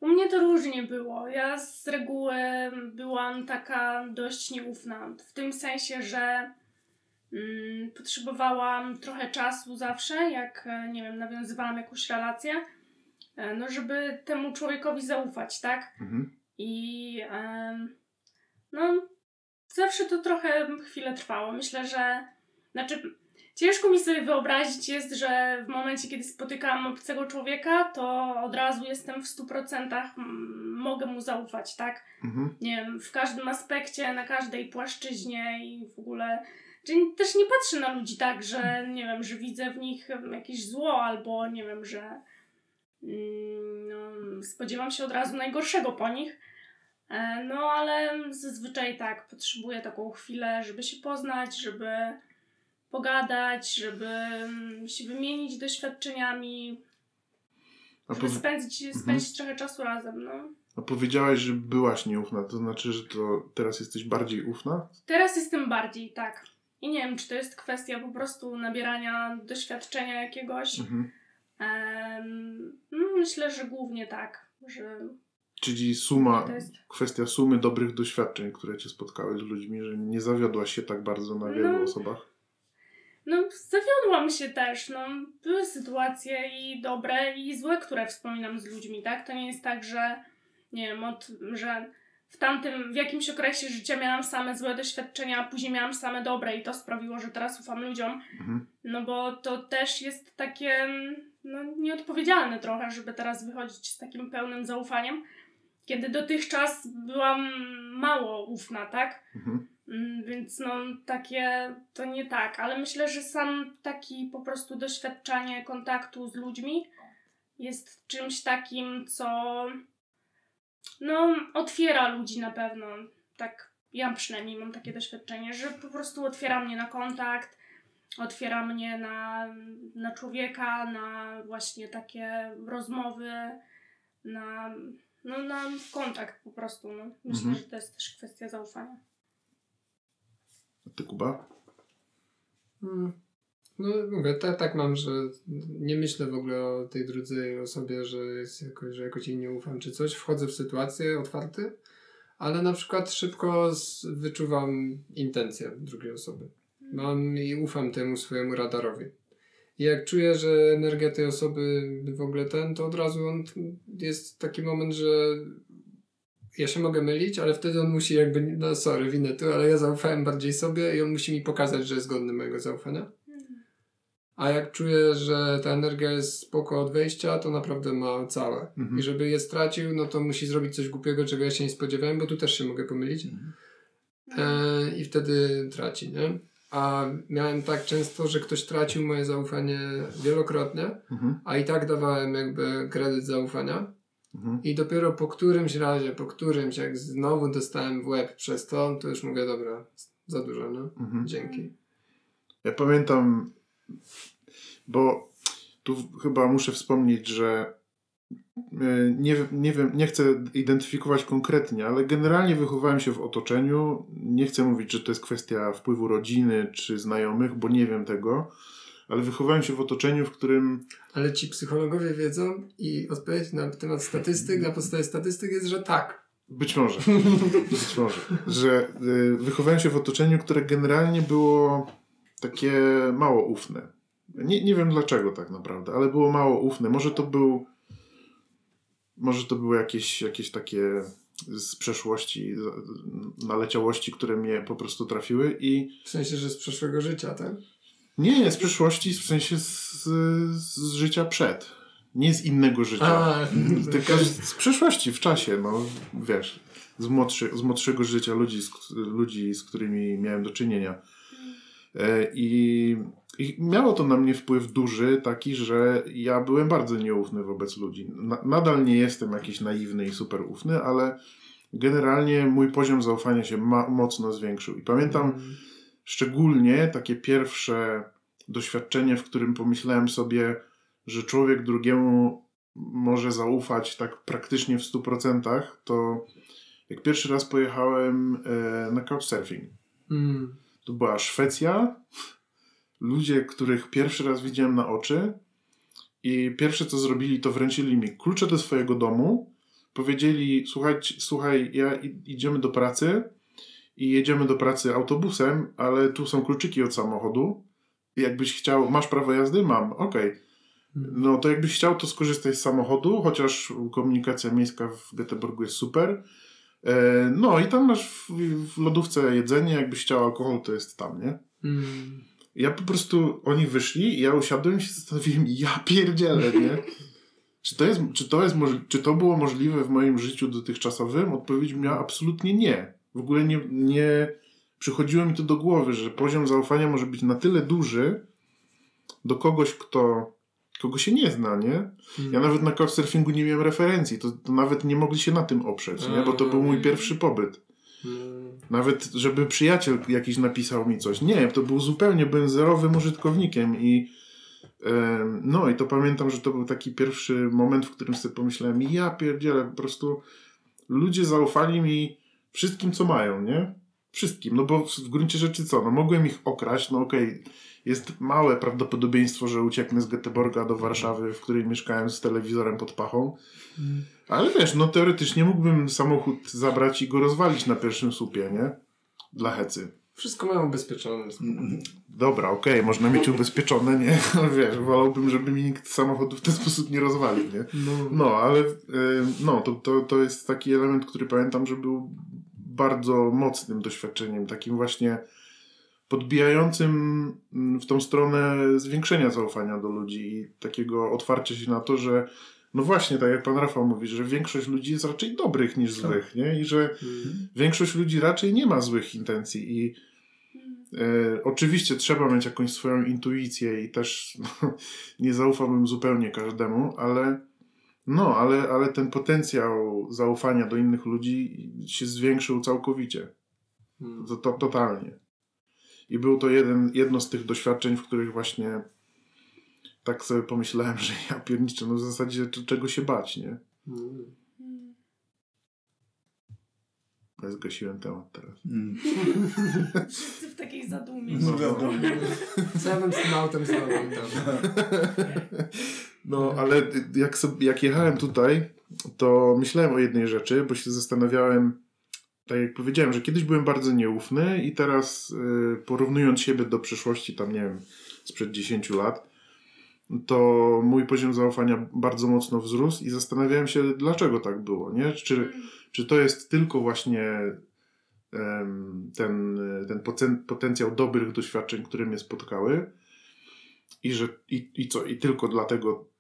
u mnie to różnie było. Ja z reguły byłam taka dość nieufna. W tym sensie, że mm, potrzebowałam trochę czasu zawsze, jak, e, nie wiem, nawiązywałam jakąś relację, e, no, żeby temu człowiekowi zaufać, tak? Mhm. I no, zawsze to trochę chwilę trwało. Myślę, że znaczy ciężko mi sobie wyobrazić jest, że w momencie, kiedy spotykam obcego człowieka, to od razu jestem w 100% mm, mogę mu zaufać, tak? Mhm. Nie wiem, w każdym aspekcie, na każdej płaszczyźnie i w ogóle. Czyli też nie patrzę na ludzi tak, że nie wiem, że widzę w nich jakieś zło albo nie wiem, że mm, no, spodziewam się od razu najgorszego po nich. E, No, ale zazwyczaj tak, potrzebuję taką chwilę, żeby się poznać, żeby pogadać, żeby mm, się wymienić doświadczeniami, A, żeby powi- spędzić, spędzić trochę czasu razem, no. a powiedziałaś, że byłaś nieufna, to znaczy, że to teraz jesteś bardziej ufna? Teraz jestem bardziej, tak. I nie wiem, czy to jest kwestia po prostu nabierania doświadczenia jakiegoś. Mhm. No, myślę, że głównie tak, że Czyli suma, jest... kwestia sumy dobrych doświadczeń, które cię spotkały z ludźmi, że nie zawiodłaś się tak bardzo na wielu No. osobach. No, zawiodłam się też, no. Były sytuacje i dobre, i złe, które wspominam z ludźmi, tak? To nie jest tak, że nie wiem, od, że w tamtym, w jakimś okresie życia miałam same złe doświadczenia, a później miałam same dobre i to sprawiło, że teraz ufam ludziom. Mhm. No bo to też jest takie no, nieodpowiedzialne trochę, żeby teraz wychodzić z takim pełnym zaufaniem, kiedy dotychczas byłam mało ufna, tak? Mhm. Mm, Więc no takie to nie tak, ale myślę, że sam taki po prostu doświadczanie kontaktu z ludźmi jest czymś takim, co no otwiera ludzi na pewno. Tak, ja przynajmniej mam takie doświadczenie, że po prostu otwiera mnie na kontakt, otwiera mnie na, na człowieka, na właśnie takie rozmowy, na, no, na kontakt po prostu. No. Myślę, Mhm. że to jest też kwestia zaufania. A ty, Kuba? Mm. No mówię, tak, tak mam, że nie myślę w ogóle o tej drugiej osobie, że, jest jakoś, że jakoś jej nie ufam czy coś. Wchodzę w sytuację otwarty, ale na przykład szybko z, wyczuwam intencje drugiej osoby. Mam i ufam temu swojemu radarowi. I jak czuję, że energia tej osoby w ogóle ten, to od razu on, jest taki moment, że ja się mogę mylić, ale wtedy on musi jakby, no sorry, winę tu, ale ja zaufałem bardziej sobie i on musi mi pokazać, że jest godny mojego zaufania. A jak czuję, że ta energia jest spoko od wejścia, to naprawdę ma całe. Mhm. I żeby je stracił, no to musi zrobić coś głupiego, czego ja się nie spodziewałem, bo tu też się mogę pomylić. E, I wtedy traci, nie? A miałem tak często, że ktoś tracił moje zaufanie wielokrotnie, Mhm. a i tak dawałem jakby kredyt zaufania. Mhm. I dopiero po którymś razie, po którymś, jak znowu dostałem w łeb przez to, to już mówię, dobra, za dużo, no. Mhm. Dzięki. Ja pamiętam, bo tu chyba muszę wspomnieć, że e, nie, nie wiem, nie chcę identyfikować konkretnie, ale generalnie wychowałem się w otoczeniu. Nie chcę mówić, że to jest kwestia wpływu rodziny czy znajomych, bo nie wiem tego, ale wychowałem się w otoczeniu, w którym Ale ci psychologowie wiedzą i odpowiedź na temat statystyk, na podstawie statystyk jest, że tak. Być może. Być może. Że y, wychowałem się w otoczeniu, które generalnie było takie mało ufne. Nie, nie wiem dlaczego tak naprawdę, ale było mało ufne. Może to był. Może to były jakieś, jakieś takie z przeszłości, naleciałości, które mnie po prostu trafiły i W sensie, że z przeszłego życia, tak? Nie, nie z przeszłości, w sensie z, z życia przed. Nie z innego życia. A, Tylko z, z przeszłości, w czasie, no wiesz, z, młodszy, z młodszego życia ludzi z, ludzi, z którymi miałem do czynienia. E, I, I miało to na mnie wpływ duży, taki, że ja byłem bardzo nieufny wobec ludzi. Na, nadal nie jestem jakiś naiwny i super ufny, ale generalnie mój poziom zaufania się ma, mocno zwiększył. I pamiętam Mm. Szczególnie takie pierwsze doświadczenie, w którym pomyślałem sobie, że człowiek drugiemu może zaufać tak praktycznie w 100%, to jak pierwszy raz pojechałem e, na couchsurfing. Mm. To była Szwecja. Ludzie, których pierwszy raz widziałem na oczy. I pierwsze co zrobili, to wręczyli mi klucze do swojego domu. Powiedzieli: Słuchaj, słuchaj ja idziemy do pracy i jedziemy do pracy autobusem, ale tu są kluczyki od samochodu. Jakbyś chciał, masz prawo jazdy? Mam, okej. No to jakbyś chciał, to skorzystaj z samochodu, chociaż komunikacja miejska w Göteborgu jest super. E, No i tam masz w, w lodówce jedzenie, jakbyś chciał alkohol, to jest tam, nie? Mm. Ja po prostu, oni wyszli i ja usiadłem i się zastanowiłem, ja pierdzielę, nie? Czy to, jest, czy, to jest, czy to było możliwe w moim życiu dotychczasowym? Odpowiedź miała absolutnie nie. W ogóle nie, nie przychodziło mi to do głowy, że poziom zaufania może być na tyle duży do kogoś, kto, kogo się nie zna, nie? Ja nawet na couchsurfingu nie miałem referencji, to, to nawet nie mogli się na tym oprzeć, nie? Bo to był mój pierwszy pobyt. Mm. Nawet, żeby przyjaciel jakiś napisał mi coś. Nie, to był zupełnie, byłem zerowym użytkownikiem i no i to pamiętam, że to był taki pierwszy moment, w którym sobie pomyślałem, ja pierdzielę, po prostu ludzie zaufali mi wszystkim, co mają, nie? Wszystkim, no bo w, gruncie rzeczy co, no mogłem ich okraść, no okej, jest małe prawdopodobieństwo, że ucieknę z Göteborga do Warszawy, w której mieszkałem z telewizorem pod pachą, Mm. ale wiesz, no teoretycznie mógłbym samochód zabrać i go rozwalić na pierwszym słupie, nie? Dla hecy. Wszystko mają ubezpieczone. Dobra, okej, można mieć ubezpieczone, nie? Wiesz, wolałbym, żeby mi nikt samochodu w ten sposób nie rozwalił, nie? No. No, ale y, no, to, to, to jest taki element, który pamiętam, że był bardzo mocnym doświadczeniem, takim właśnie podbijającym mm, w tą stronę zwiększenia zaufania do ludzi i takiego otwarcia się na to, że no właśnie, tak jak pan Rafał mówi, że większość ludzi jest raczej dobrych niż złych, nie? I że Mm. większość ludzi raczej nie ma złych intencji i e, oczywiście trzeba mieć jakąś swoją intuicję i też no, nie zaufałbym zupełnie każdemu, ale no, ale, ale ten potencjał zaufania do innych ludzi się zwiększył całkowicie. Mm. To, to, totalnie. I był to jeden, jedno z tych doświadczeń, w których właśnie tak sobie pomyślałem, że ja pierniczę, no w zasadzie czego się bać, nie? Mm. Ja zgasiłem temat teraz. Mm. Wszyscy w takiej zadumie. No, No. wiadomo. Co ja bym z tym autem zrobił? No, ale jak, sobie, jak jechałem tutaj, to myślałem o jednej rzeczy, bo się zastanawiałem, tak jak powiedziałem, że kiedyś byłem bardzo nieufny i teraz y, porównując siebie do przeszłości, tam nie wiem, sprzed 10 lat, to mój poziom zaufania bardzo mocno wzrósł i zastanawiałem się, dlaczego tak było, nie? Czy, czy to jest tylko właśnie em, ten, ten poten- potencjał dobrych doświadczeń, które mnie spotkały i że i, i co, i tylko dlatego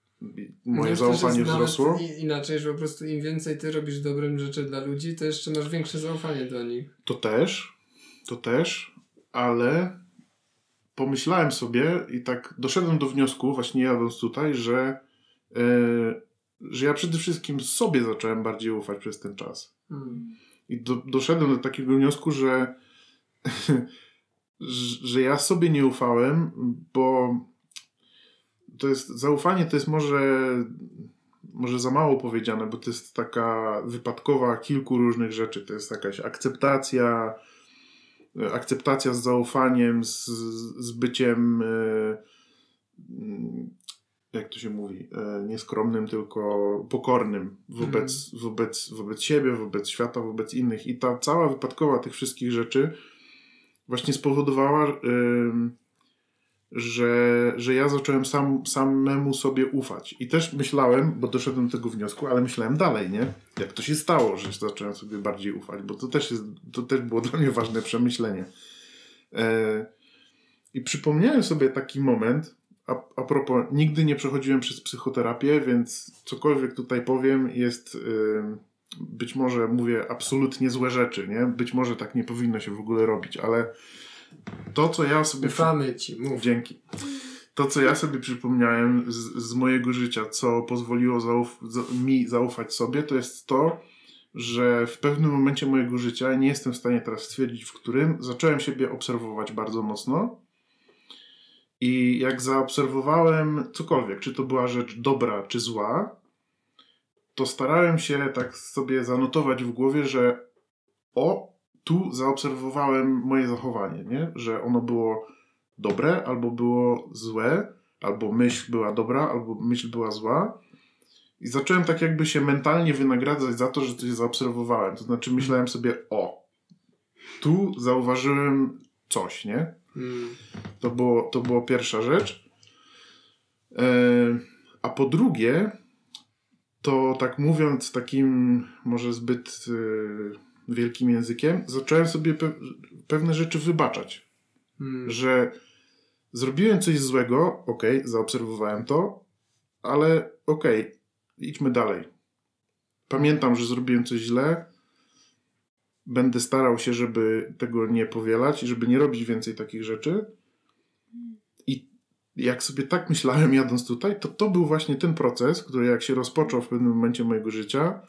moje Wiesz, też zaufanie wzrosło? Inaczej, że po prostu im więcej ty robisz dobrym rzeczy dla ludzi, to jeszcze masz większe zaufanie do nich. To też, to też, ale pomyślałem sobie i tak doszedłem do wniosku, właśnie jadąc tutaj, że, e, że ja przede wszystkim sobie zacząłem bardziej ufać przez ten czas. Mm. I do, doszedłem do takiego wniosku, że że ja sobie nie ufałem, bo to jest zaufanie to jest może może za mało powiedziane, bo to jest taka wypadkowa kilku różnych rzeczy. To jest jakaś akceptacja, akceptacja z zaufaniem, z, z byciem, e, mm, jak to się mówi, e, nie skromnym, tylko pokornym wobec, wobec, wobec siebie, wobec świata, wobec innych. I ta cała wypadkowa tych wszystkich rzeczy właśnie spowodowała, że, że ja zacząłem sam, samemu sobie ufać. I też myślałem, bo doszedłem do tego wniosku, ale myślałem dalej, nie? Jak to się stało, że zacząłem sobie bardziej ufać, bo to też, jest, to też było dla mnie ważne przemyślenie. E, I przypomniałem sobie taki moment, a, a propos, nigdy nie przechodziłem przez psychoterapię, więc cokolwiek tutaj powiem jest... być może mówię absolutnie złe rzeczy, nie? Być może tak nie powinno się w ogóle robić, ale To, co ja sobie... Ufamy ci, mów. Dzięki. To, co ja sobie przypomniałem z, z mojego życia, co pozwoliło zauf- za- mi zaufać sobie, to jest to, że w pewnym momencie mojego życia, nie jestem w stanie teraz stwierdzić, w którym, zacząłem siebie obserwować bardzo mocno. I jak zaobserwowałem cokolwiek, czy to była rzecz dobra, czy zła, to starałem się tak sobie zanotować w głowie, że o, tu zaobserwowałem moje zachowanie, nie? że ono było dobre, albo było złe, albo myśl była dobra, albo myśl była zła. I zacząłem tak jakby się mentalnie wynagradzać za to, że coś zaobserwowałem. To znaczy myślałem sobie, o, tu zauważyłem coś, nie? Mm. To było, to było pierwsza rzecz. E, a po drugie, to tak mówiąc takim może zbyt e, wielkim językiem, zacząłem sobie pe pewne rzeczy wybaczać. Mm. Że zrobiłem coś złego, okej, zaobserwowałem to, ale okej, idźmy dalej. Pamiętam, że zrobiłem coś źle. Będę starał się, żeby tego nie powielać i żeby nie robić więcej takich rzeczy. I jak sobie tak myślałem, jadąc tutaj, to to był właśnie ten proces, który jak się rozpoczął w pewnym momencie mojego życia,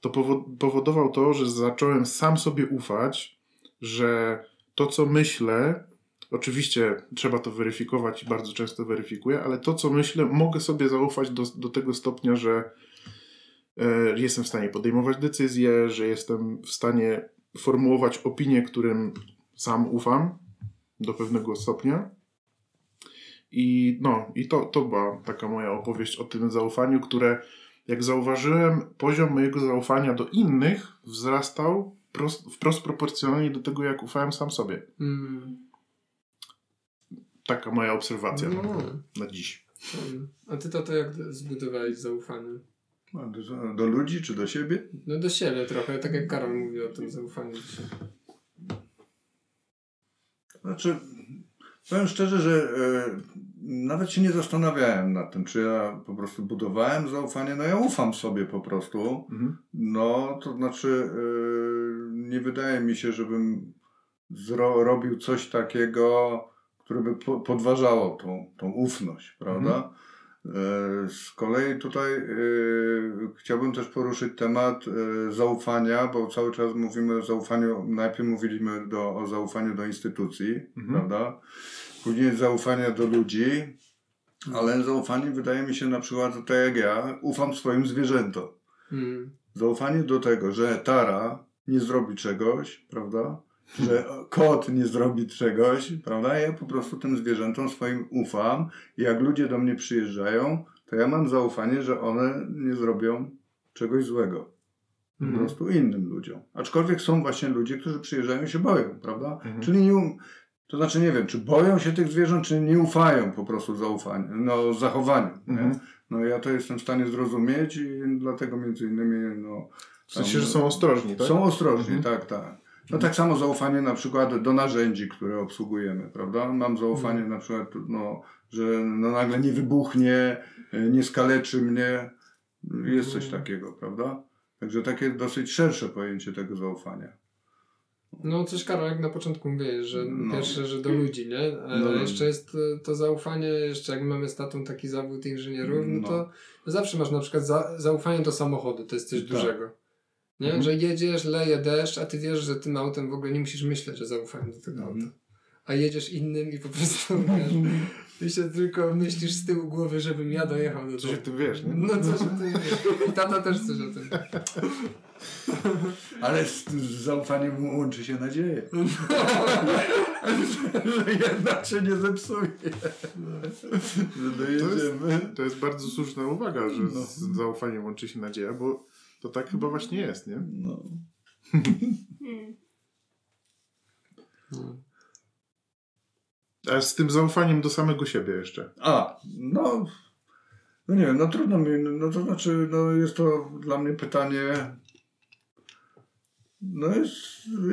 to powo- powodował to, że zacząłem sam sobie ufać, że to, co myślę, oczywiście trzeba to weryfikować i bardzo często weryfikuję, ale to, co myślę, mogę sobie zaufać do, do tego stopnia, że e, jestem w stanie podejmować decyzje, że jestem w stanie formułować opinie, którym sam ufam do pewnego stopnia. I no, i to, to była taka moja opowieść o tym zaufaniu, które jak zauważyłem, poziom mojego zaufania do innych wzrastał prost, wprost proporcjonalnie do tego, jak ufałem sam sobie. Mm. Taka moja obserwacja No. na, na dziś. Mm. A ty to, to jak zbudowałeś zaufanie? A Do, do ludzi czy do siebie? No do siebie trochę, tak jak Karol mówi o tym zaufaniu do siebie. Znaczy, powiem szczerze, że e, nawet się nie zastanawiałem nad tym, czy ja po prostu budowałem zaufanie. No ja ufam sobie po prostu. Mhm. No, to znaczy, e, nie wydaje mi się, żebym zro, robił coś takiego, które by po, podważało tą, tą ufność, prawda? E, Z kolei tutaj e, chciałbym też poruszyć temat e, zaufania, bo cały czas mówimy o zaufaniu, najpierw mówiliśmy do, o zaufaniu do instytucji, Mhm. prawda? Później zaufania do ludzi, ale zaufanie wydaje mi się na przykład, tak jak ja, ufam swoim zwierzętom. Mm. Zaufanie do tego, że Tara nie zrobi czegoś, prawda? Że kot nie zrobi czegoś, prawda? Ja po prostu tym zwierzętom swoim ufam i jak ludzie do mnie przyjeżdżają, to ja mam zaufanie, że one nie zrobią czegoś złego. Po Mhm. prostu innym ludziom. Aczkolwiek są właśnie ludzie, którzy przyjeżdżają i się boją, prawda? Mhm. Czyli nie um... To znaczy nie wiem, czy boją się tych zwierząt, czy nie ufają po prostu zaufaniu, no zachowaniu. Mhm. No ja to jestem w stanie zrozumieć i dlatego między innymi no, W sensie, że są ostrożni, tak? są ostrożni, Mhm. tak, tak. No tak samo zaufanie na przykład do narzędzi, które obsługujemy, prawda? Mam zaufanie na przykład, no, że no nagle nie wybuchnie, y, nie skaleczy mnie. Jest coś Mhm. takiego, prawda? Także takie dosyć szersze pojęcie tego zaufania. No coś Karol, jak na początku mówiłeś, że No. pierwsze, że do ludzi, nie? A No. jeszcze jest to, to zaufanie, jeszcze jak mamy statą taki zawód inżynierów, no, No. to zawsze masz na przykład za, zaufanie do samochodu, to jest coś Tak. dużego. Nie? Mhm. Że jedziesz, leje deszcz, a ty wiesz, że tym autem w ogóle nie musisz myśleć o zaufaniu do tego Mhm. auta. A jedziesz innym i po prostu wiesz, ty się tylko myślisz z tyłu głowy, żebym ja dojechał do Coś o domu. tym wiesz, nie? No coś o tym wiesz. I tata też coś o tym. Ale z, z zaufaniem łączy się nadzieja. że jednak się nie zepsuje. że dojedziemy. To jest bardzo słuszna uwaga, że No. z zaufaniem łączy się nadzieja, bo to tak chyba właśnie jest, nie? No. Hmm. A z tym zaufaniem do samego siebie jeszcze. A, no, no nie wiem, no trudno mi, no to znaczy, no jest to dla mnie pytanie, no jest,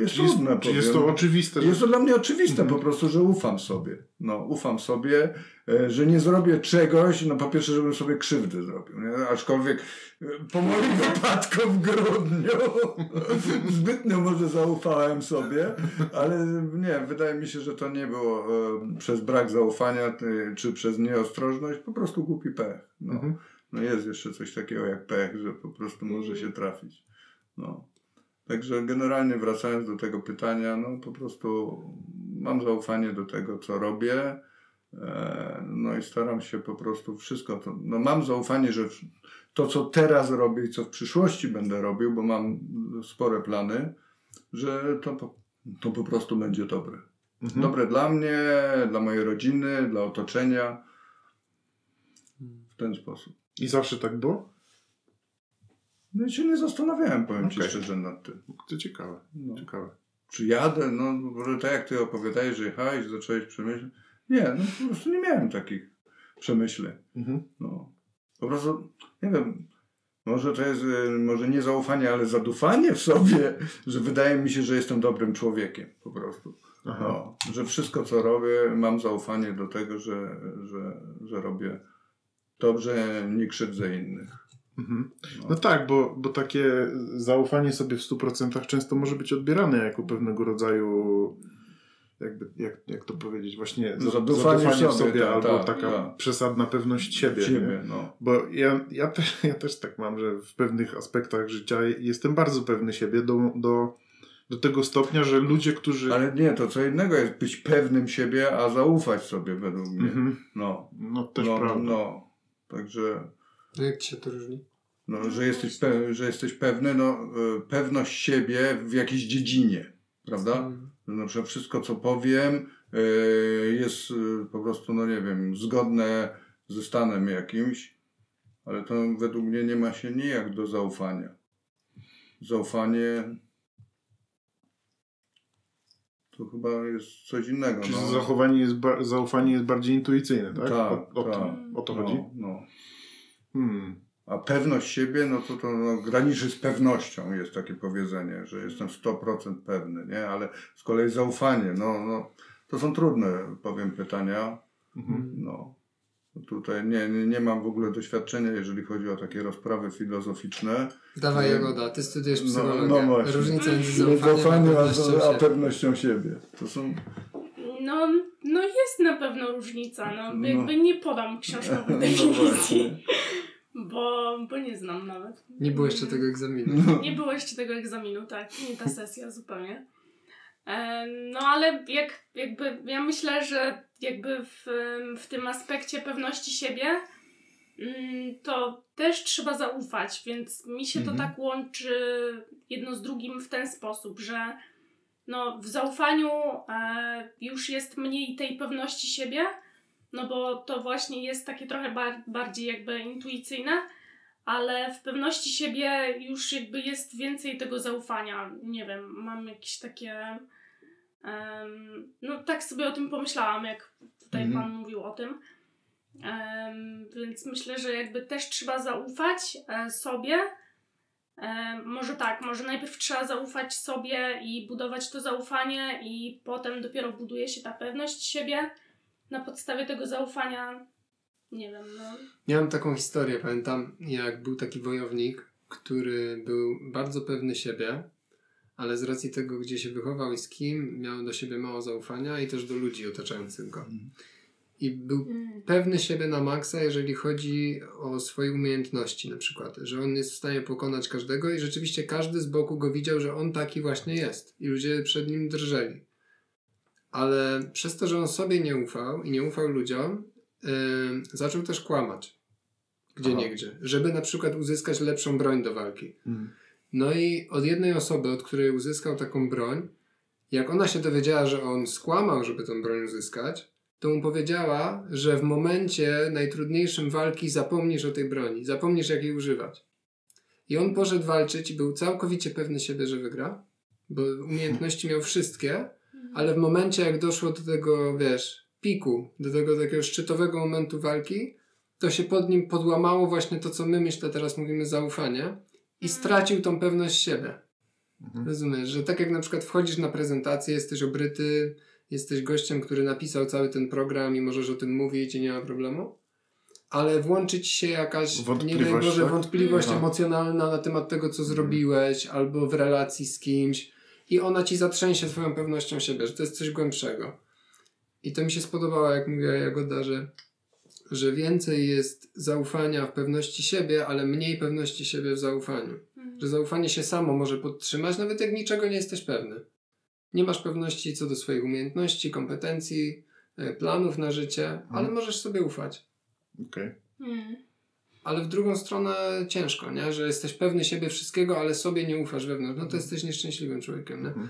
jest jest, trudne. jest powiem. to oczywiste, Jest to dla mnie oczywiste Mhm. po prostu, że ufam sobie. No, ufam sobie, e, że nie zrobię czegoś, no po pierwsze, żebym sobie krzywdy zrobił. Nie? Aczkolwiek e, po moim wypadku w grudniu zbytnio może zaufałem sobie, ale nie, wydaje mi się, że to nie było e, przez brak zaufania czy przez nieostrożność, po prostu głupi pech. No. Mhm. no jest jeszcze coś takiego jak pech, że po prostu może się trafić. No. Także generalnie wracając do tego pytania, no po prostu mam zaufanie do tego, co robię. E, No i staram się po prostu wszystko to. No mam zaufanie, że to, co teraz robię i co w przyszłości będę robił, bo mam spore plany, że to po, to po prostu będzie dobre. Mhm. Dobre dla mnie, dla mojej rodziny, dla otoczenia. W ten sposób. I zawsze tak było? No i się nie zastanawiałem, powiem Ci Okej. szczerze nad tym. To ciekawe, No. ciekawe. Czy jadę? No, może tak jak ty opowiadałeś, że jechałeś, zacząłeś przemyśleć. Nie, no po prostu nie miałem takich przemyśleń. Mhm. No. Po prostu, nie wiem, może to jest, y, może nie zaufanie, ale zadufanie w sobie, że wydaje mi się, że jestem dobrym człowiekiem po prostu. Aha. No, że wszystko, co robię, mam zaufanie do tego, że, że, że robię dobrze, nie krzywdzę innych. Mhm. No. No tak, bo, bo takie zaufanie sobie w 100% często może być odbierane jako pewnego rodzaju, jakby, jak, jak to powiedzieć, właśnie za- Zadufanie w w sobie, tak, albo tak, taka tak. przesadna pewność siebie. Siebie, no. Bo ja, ja, też, ja też tak mam, że w pewnych aspektach życia jestem bardzo pewny siebie do, do, do tego stopnia, że ludzie, którzy... Ale nie, to co innego jest być pewnym siebie, a zaufać sobie według mnie. Mhm. No, No też no, prawda. no. Także, No jak ci się to różni? no, że, jesteś pe- że jesteś pewny, no, y, pewność siebie w jakiejś dziedzinie, prawda? Mm. Że na przykład wszystko, co powiem, y, jest y, po prostu, no nie wiem, zgodne ze stanem jakimś, ale to według mnie nie ma się nijak do zaufania. Zaufanie to chyba jest coś innego. Czyli no. zachowanie jest, ba- zaufanie jest bardziej intuicyjne, tak? Tak, o, o, tak. To, o to chodzi? No, no. Hmm. A pewność siebie, no to, to no, graniczy z pewnością, jest takie powiedzenie, że jestem 100% pewny, nie? Ale z kolei zaufanie, no, no to są trudne, powiem, pytania. Mhm. No, tutaj nie, nie, nie mam w ogóle doświadczenia, jeżeli chodzi o takie rozprawy filozoficzne. Dawaj No. Jagoda, ty studiujesz No, psychologię. no właśnie. Różnica między Nie zaufaniem a pewnością a, pewnością siebie. To są... No, no jest na pewno różnica. No, No. Jakby nie podam książkowej No definicji, właśnie. Bo, bo nie znam nawet. Nie było jeszcze tego egzaminu. No. Nie było jeszcze tego egzaminu, tak. Nie ta sesja zupełnie. No ale jak, jakby ja myślę, że jakby w, w tym aspekcie pewności siebie mm, to też trzeba zaufać, więc mi się to Mhm. tak łączy jedno z drugim w ten sposób, że no, w zaufaniu e, już jest mniej tej pewności siebie, no bo to właśnie jest takie trochę bar- bardziej jakby intuicyjne, ale w pewności siebie już jakby jest więcej tego zaufania. Nie wiem, mam jakieś takie. em, no tak sobie o tym pomyślałam, jak tutaj Mhm. Pan mówił o tym. Em, więc myślę, że jakby też trzeba zaufać e, sobie. E, może tak, może najpierw trzeba zaufać sobie i budować to zaufanie, i potem dopiero buduje się ta pewność siebie. Na podstawie tego zaufania, nie wiem, no. Miałem taką historię, pamiętam, jak był taki wojownik, który był bardzo pewny siebie, ale z racji tego, gdzie się wychował i z kim, miał do siebie mało zaufania i też do ludzi otaczających go. I był Mm. pewny siebie na maksa, jeżeli chodzi o swoje umiejętności na przykład, że on jest w stanie pokonać każdego i rzeczywiście każdy z boku go widział, że on taki właśnie jest i ludzie przed nim drżeli. Ale przez to, że on sobie nie ufał i nie ufał ludziom, yy, zaczął też kłamać. Gdzie niegdzie. Żeby na przykład uzyskać lepszą broń do walki. Mhm. No i od jednej osoby, od której uzyskał taką broń, jak ona się dowiedziała, że on skłamał, żeby tą broń uzyskać, to mu powiedziała, że w momencie najtrudniejszym walki zapomnisz o tej broni, zapomnisz jak jej używać. I on poszedł walczyć i był całkowicie pewny siebie, że wygra, bo umiejętności miał wszystkie, ale w momencie jak doszło do tego, wiesz, piku, do tego takiego szczytowego momentu walki, to się pod nim podłamało właśnie to, co my myślę teraz mówimy zaufanie i stracił tą pewność siebie. Mhm. Rozumiesz, że tak jak na przykład wchodzisz na prezentację, jesteś obryty, jesteś gościem, który napisał cały ten program i możesz o tym mówić i nie ma problemu, ale włączyć się jakaś, nie Wątpliwość, wiem, może tak? wątpliwość Mhm. emocjonalna na temat tego, co zrobiłeś, albo w relacji z kimś i ona ci zatrzęsie twoją pewnością siebie, że to jest coś głębszego. I to mi się spodobało, jak mówiła Jagoda, że, że więcej jest zaufania w pewności siebie, ale mniej pewności siebie w zaufaniu. Mhm. Że zaufanie się samo może podtrzymać, nawet jak niczego nie jesteś pewny. Nie masz pewności co do swoich umiejętności, kompetencji, e, planów na życie, ale możesz sobie ufać. Okej. Mhm. Ale w drugą stronę ciężko, nie? Że jesteś pewny siebie wszystkiego, ale sobie nie ufasz wewnątrz. No to Mhm. jesteś nieszczęśliwym człowiekiem, nie? Mhm.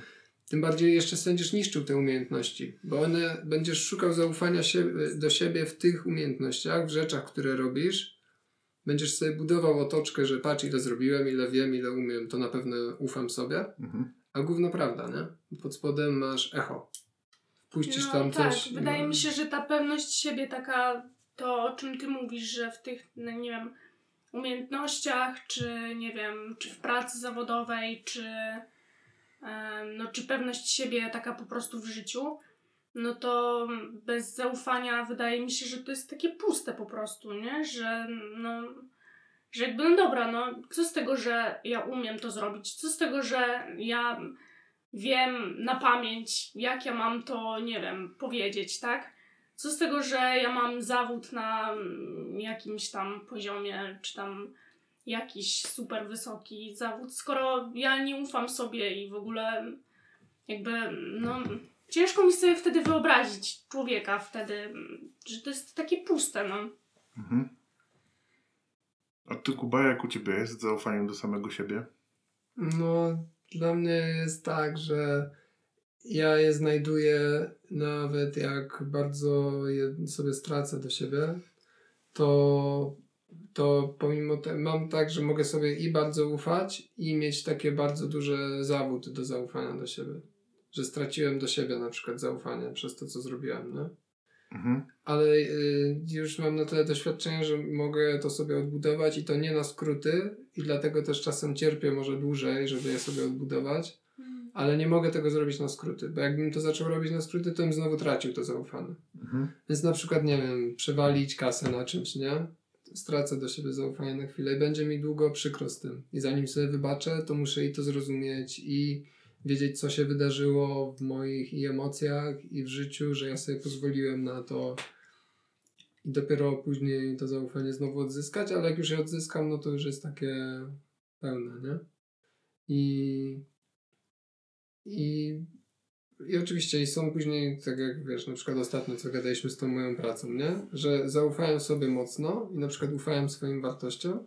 Tym bardziej jeszcze będziesz niszczył te umiejętności, bo one będziesz szukał zaufania się, do siebie w tych umiejętnościach, w rzeczach, które robisz. Będziesz sobie budował otoczkę, że patrz ile zrobiłem, ile wiem, ile umiem, to na pewno ufam sobie. Mhm. A gówno prawda, nie? Pod spodem masz echo. Puścisz No tam tak, coś. wydaje no. mi się, że ta pewność siebie taka, to o czym ty mówisz, że w tych, no nie wiem, umiejętnościach, czy nie wiem, czy w pracy zawodowej, czy no, czy pewność siebie taka po prostu w życiu, no to bez zaufania wydaje mi się, że to jest takie puste po prostu, nie? Że no, że jakby no dobra, no co z tego, że ja umiem to zrobić? Co z tego, że ja wiem na pamięć, jak ja mam to, nie wiem, powiedzieć, tak? Co z tego, że ja mam zawód na mm, jakimś tam poziomie, czy tam jakiś super wysoki zawód, skoro ja nie ufam sobie i w ogóle jakby, no, ciężko mi sobie wtedy wyobrazić człowieka wtedy, że to jest takie puste, no. Mhm. A ty, Kuba, jak u ciebie jest z zaufaniem do samego siebie? No, dla mnie jest tak, że ja je znajduję nawet jak bardzo je sobie stracę do siebie, to, to pomimo tego mam tak, że mogę sobie i bardzo ufać i mieć takie bardzo duże zawód do zaufania do siebie. Że straciłem do siebie na przykład zaufanie przez to, co zrobiłem, nie? Mhm. ale y, już mam na tyle doświadczenia, że mogę to sobie odbudować i to nie na skróty i dlatego też czasem cierpię może dłużej, żeby je sobie odbudować, ale nie mogę tego zrobić na skróty, bo jakbym to zaczął robić na skróty, to bym znowu tracił to zaufanie. Mhm. Więc na przykład, nie wiem, przewalić kasę na czymś, nie? Stracę do siebie zaufanie na chwilę i będzie mi długo przykro z tym. I zanim sobie wybaczę, to muszę i to zrozumieć i wiedzieć, co się wydarzyło w moich i emocjach i w życiu, że ja sobie pozwoliłem na to i dopiero później to zaufanie znowu odzyskać, ale jak już je odzyskam, no to już jest takie pełne, nie? I i, i oczywiście i są później, tak jak wiesz, na przykład ostatnio, co gadaliśmy z tą moją pracą, nie? Że zaufałem sobie mocno i na przykład ufałem swoim wartościom,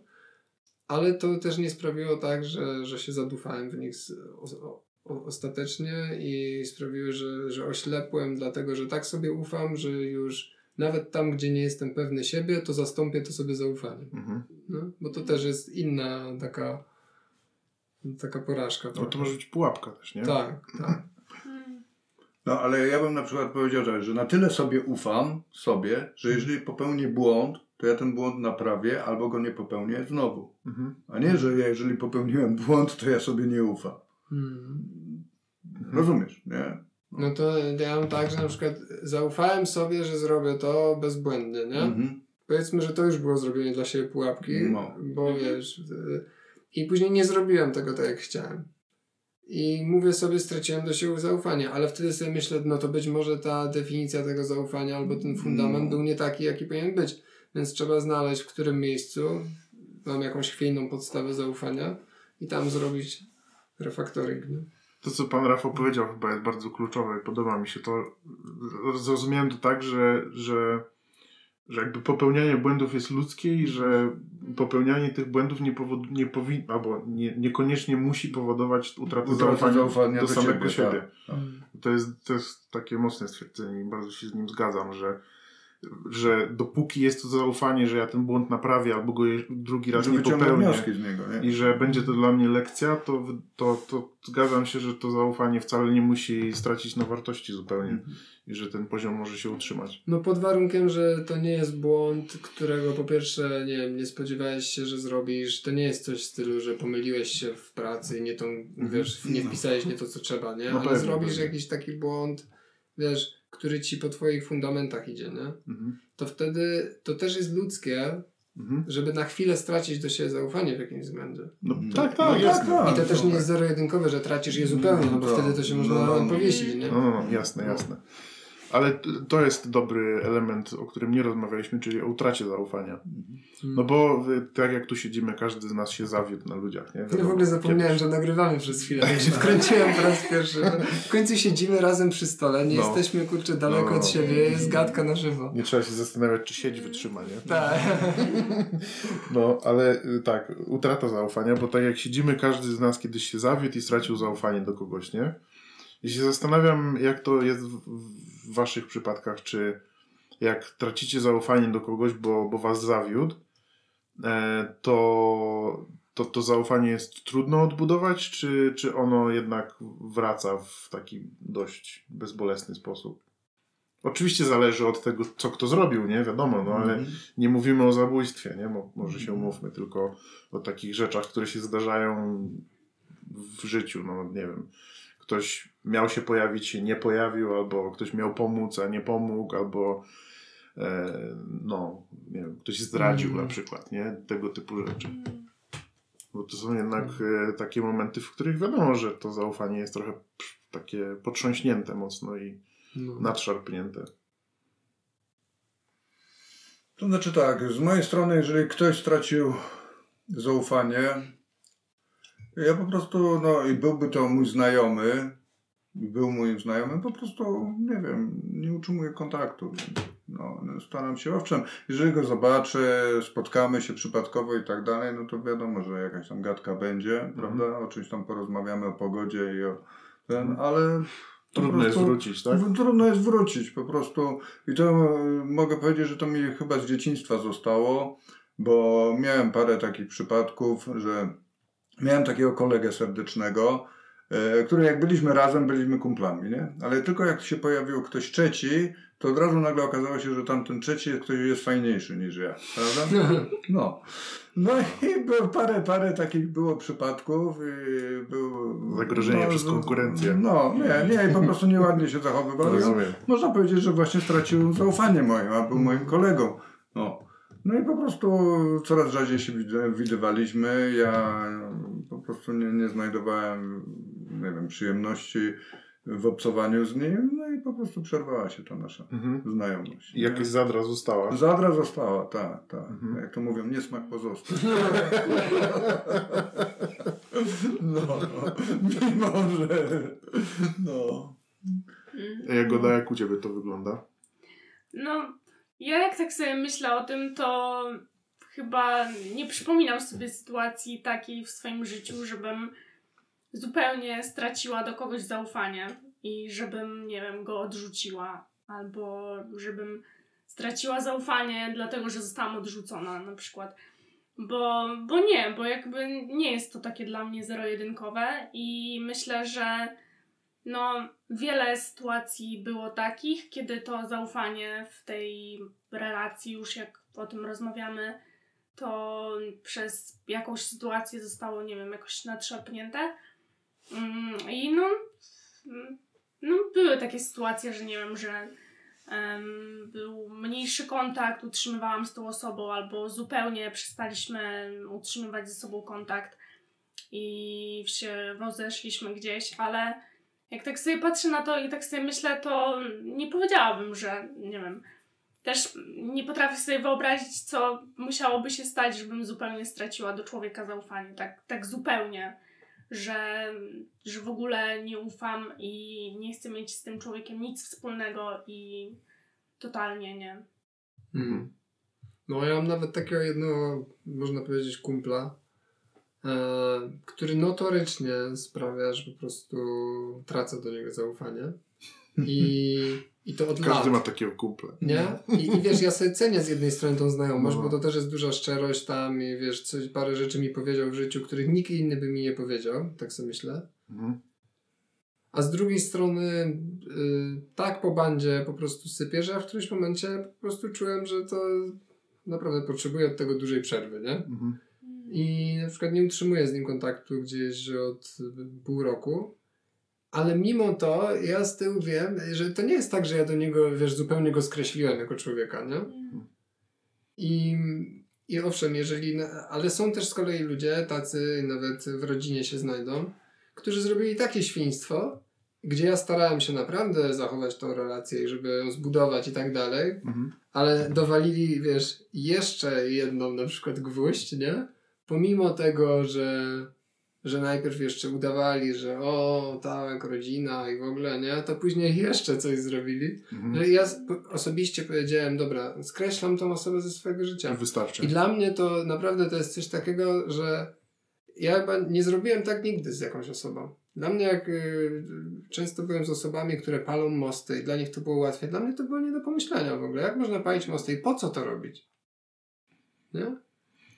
ale to też nie sprawiło tak, że, że się zadufałem w nich z, o, o, ostatecznie i sprawiły, że, że oślepłem, dlatego że tak sobie ufam, że już nawet tam, gdzie nie jestem pewny siebie, to zastąpię to sobie zaufaniem. Mhm. No? Bo to też jest inna taka taka porażka. No to może być pułapka też, nie? Tak, tak. No ale ja bym na przykład powiedział tak, że na tyle sobie ufam sobie, że jeżeli popełnię błąd, to ja ten błąd naprawię albo go nie popełnię znowu. Mhm. A nie, że ja jeżeli popełniłem błąd, to ja sobie nie ufam. Mm. Rozumiesz, nie? No to ja mam tak, że na przykład zaufałem sobie, że zrobię to bezbłędnie, nie? Mhm. Powiedzmy, że to już było zrobienie dla siebie pułapki, No. bo Mhm. wiesz... y, I później nie zrobiłem tego tak, jak chciałem. I mówię sobie, straciłem do siebie zaufanie, ale wtedy sobie myślę, no to być może ta definicja tego zaufania albo ten fundament No. był nie taki, jaki powinien być. Więc trzeba znaleźć, w którym miejscu mam jakąś chwiejną podstawę zaufania i tam zrobić refaktoring. Nie? To, co pan Rafał powiedział, chyba jest bardzo kluczowe. Podoba mi się to. Zrozumiałem to tak, że, że, że jakby popełnianie błędów jest ludzkie i że popełnianie tych błędów nie, powod, nie powinno, albo nie, niekoniecznie musi powodować utratę zaufania, zaufania do, do samego siebie, siebie. tak. Tak. To, jest, to jest takie mocne stwierdzenie i bardzo się z nim zgadzam, że że dopóki jest to zaufanie, że ja ten błąd naprawię albo go drugi raz Że nie popełnię niego, nie? i że będzie to dla mnie lekcja, to, to, to zgadzam się, że to zaufanie wcale nie musi stracić na wartości zupełnie Mhm. I że ten poziom może się utrzymać. No pod warunkiem, że to nie jest błąd, którego po pierwsze, nie wiem, nie spodziewałeś się, że zrobisz. To nie jest coś w stylu, że pomyliłeś się w pracy i nie tą, wiesz, nie wpisałeś nie to, co trzeba, nie? Mhm. No Ale pewnie, zrobisz pewnie. jakiś taki błąd, wiesz, który ci po twoich fundamentach idzie, nie? Mhm. To wtedy to też jest ludzkie, Mhm. żeby na chwilę stracić do siebie zaufanie w jakimś względzie. No, Mhm. tak, tak, No jasne. tak, I to też no nie tak. jest zero-jedynkowe, że tracisz je zupełnie, no bo No, wtedy to się można no, no. powiesić, nie? No, no, no, jasne, jasne. Ale to jest dobry element, o którym nie rozmawialiśmy, czyli o utracie zaufania. No bo tak jak tu siedzimy, każdy z nas się zawiódł na ludziach, nie? Ja w ogóle zapomniałem, że nagrywamy przez chwilę. Tak się wkręciłem po raz pierwszy. W końcu siedzimy razem przy stole, nie No. jesteśmy kurczę daleko No. od siebie, jest gadka na żywo. Nie trzeba się zastanawiać, czy sieć wytrzyma, nie? Tak. No, ale y, tak, utrata zaufania, bo tak jak siedzimy, każdy z nas kiedyś się zawiódł i stracił zaufanie do kogoś, nie? I się zastanawiam, jak to jest w, w waszych przypadkach, czy jak tracicie zaufanie do kogoś, bo, bo was zawiódł, e, to, to to zaufanie jest trudno odbudować, czy, czy ono jednak wraca w taki dość bezbolesny sposób? Oczywiście zależy od tego, co kto zrobił, nie? Wiadomo, no ale Mhm. nie mówimy o zabójstwie, nie? Mo, może się umówmy, tylko o takich rzeczach, które się zdarzają w życiu, no nie wiem. Ktoś miał się pojawić, się nie pojawił, albo ktoś miał pomóc, a nie pomógł, albo e, no, nie wiem, ktoś zdradził Mm. na przykład, nie? Tego typu rzeczy. Mm. Bo to są jednak e, takie momenty, w których wiadomo, że to zaufanie jest trochę takie potrząśnięte mocno i No. nadszarpnięte. To znaczy tak, z mojej strony, jeżeli ktoś stracił zaufanie, ja po prostu, no i byłby to mój znajomy, był moim znajomym, po prostu, nie wiem, nie utrzymuję kontaktu. No, no, staram się, owszem, jeżeli go zobaczę, spotkamy się przypadkowo i tak dalej, no to wiadomo, że jakaś tam gadka będzie, prawda, o czymś tam porozmawiamy, o pogodzie i o ten, ale... po Trudno jest prostu- wrócić, tak? Trudno jest wrócić po prostu. I to e, mogę powiedzieć, że to mi chyba z dzieciństwa zostało, bo miałem parę takich przypadków, że miałem takiego kolegę serdecznego, e, który jak byliśmy razem, byliśmy kumplami, nie? Ale tylko jak się pojawił ktoś trzeci, to od razu nagle okazało się, że tamten trzeci jest ktoś jest fajniejszy niż ja, prawda? No. No i było parę, parę takich było przypadków. I był, Zagrożenie przez z- konkurencję. No, nie, nie, i po prostu nieładnie się zachowywał. Rozumiem. Można powiedzieć, że właśnie stracił zaufanie moim, a był moim kolegą. No. No i po prostu coraz rzadziej się wid- widywaliśmy. Ja prostu nie, nie znajdowałem, nie wiem, przyjemności w obcowaniu z nim. No i po prostu przerwała się ta nasza Mhm. znajomość. I jakaś zadra została. Zadra została, tak, tak. Mhm. Jak to mówią, niesmak pozostał. No, mimo że... No. Jagoda, jak u Ciebie to wygląda? No, ja jak tak sobie myślę o tym, to chyba nie przypominam sobie sytuacji takiej w swoim życiu, żebym zupełnie straciła do kogoś zaufanie i żebym, nie wiem, go odrzuciła, albo żebym straciła zaufanie dlatego, że zostałam odrzucona na przykład. Bo, bo nie, bo jakby nie jest to takie dla mnie zero-jedynkowe i myślę, że no, wiele sytuacji było takich, kiedy to zaufanie w tej relacji, już jak o tym rozmawiamy, to przez jakąś sytuację zostało, nie wiem, jakoś nadszarpnięte. Mm, I no, no, były takie sytuacje, że nie wiem, że em, był mniejszy kontakt, utrzymywałam z tą osobą, albo zupełnie przestaliśmy utrzymywać ze sobą kontakt i się rozeszliśmy gdzieś, ale jak tak sobie patrzę na to i tak sobie myślę, to nie powiedziałabym, że nie wiem. Też nie potrafię sobie wyobrazić, co musiałoby się stać, żebym zupełnie straciła do człowieka zaufanie. Tak, tak zupełnie, że, że w ogóle nie ufam i nie chcę mieć z tym człowiekiem nic wspólnego i totalnie nie. Mhm. No ja mam nawet takiego jednego, można powiedzieć, kumpla, e, który notorycznie sprawia, że po prostu tracę do niego zaufanie. I, i to od Każdy lat. ma takiego kumpla. Nie? I, I wiesz, ja sobie cenię z jednej strony tą znajomość, No. bo to też jest duża szczerość tam i wiesz, coś, parę rzeczy mi powiedział w życiu, których nikt inny by mi nie powiedział, tak sobie myślę. Mhm. A z drugiej strony y, tak po bandzie po prostu sypię, że w którymś momencie po prostu czułem, że to naprawdę potrzebuję od tego dużej przerwy, nie? Mhm. I na przykład nie utrzymuję z nim kontaktu gdzieś od pół roku. Ale mimo to ja z tyłu wiem, że to nie jest tak, że ja do niego, wiesz, zupełnie go skreśliłem jako człowieka, nie? I, i owszem, jeżeli. Ale są też z kolei ludzie, tacy nawet w rodzinie się znajdą, którzy zrobili takie świństwo, gdzie ja starałem się naprawdę zachować tą relację i żeby ją zbudować i tak dalej, Mhm. ale dowalili, wiesz, jeszcze jedną na przykład gwóźdź, nie? Pomimo tego, że, że najpierw jeszcze udawali, że o, tak, rodzina i w ogóle, nie? To później jeszcze coś zrobili. Mhm. Że ja s- po- osobiście powiedziałem, dobra, skreślam tą osobę ze swojego życia. Wystarczy. I dla mnie to naprawdę to jest coś takiego, że ja chyba nie zrobiłem tak nigdy z jakąś osobą. Dla mnie, jak y, często byłem z osobami, które palą mosty i dla nich to było łatwiej, dla mnie to było nie do pomyślenia w ogóle. Jak można palić mosty i po co to robić? Nie?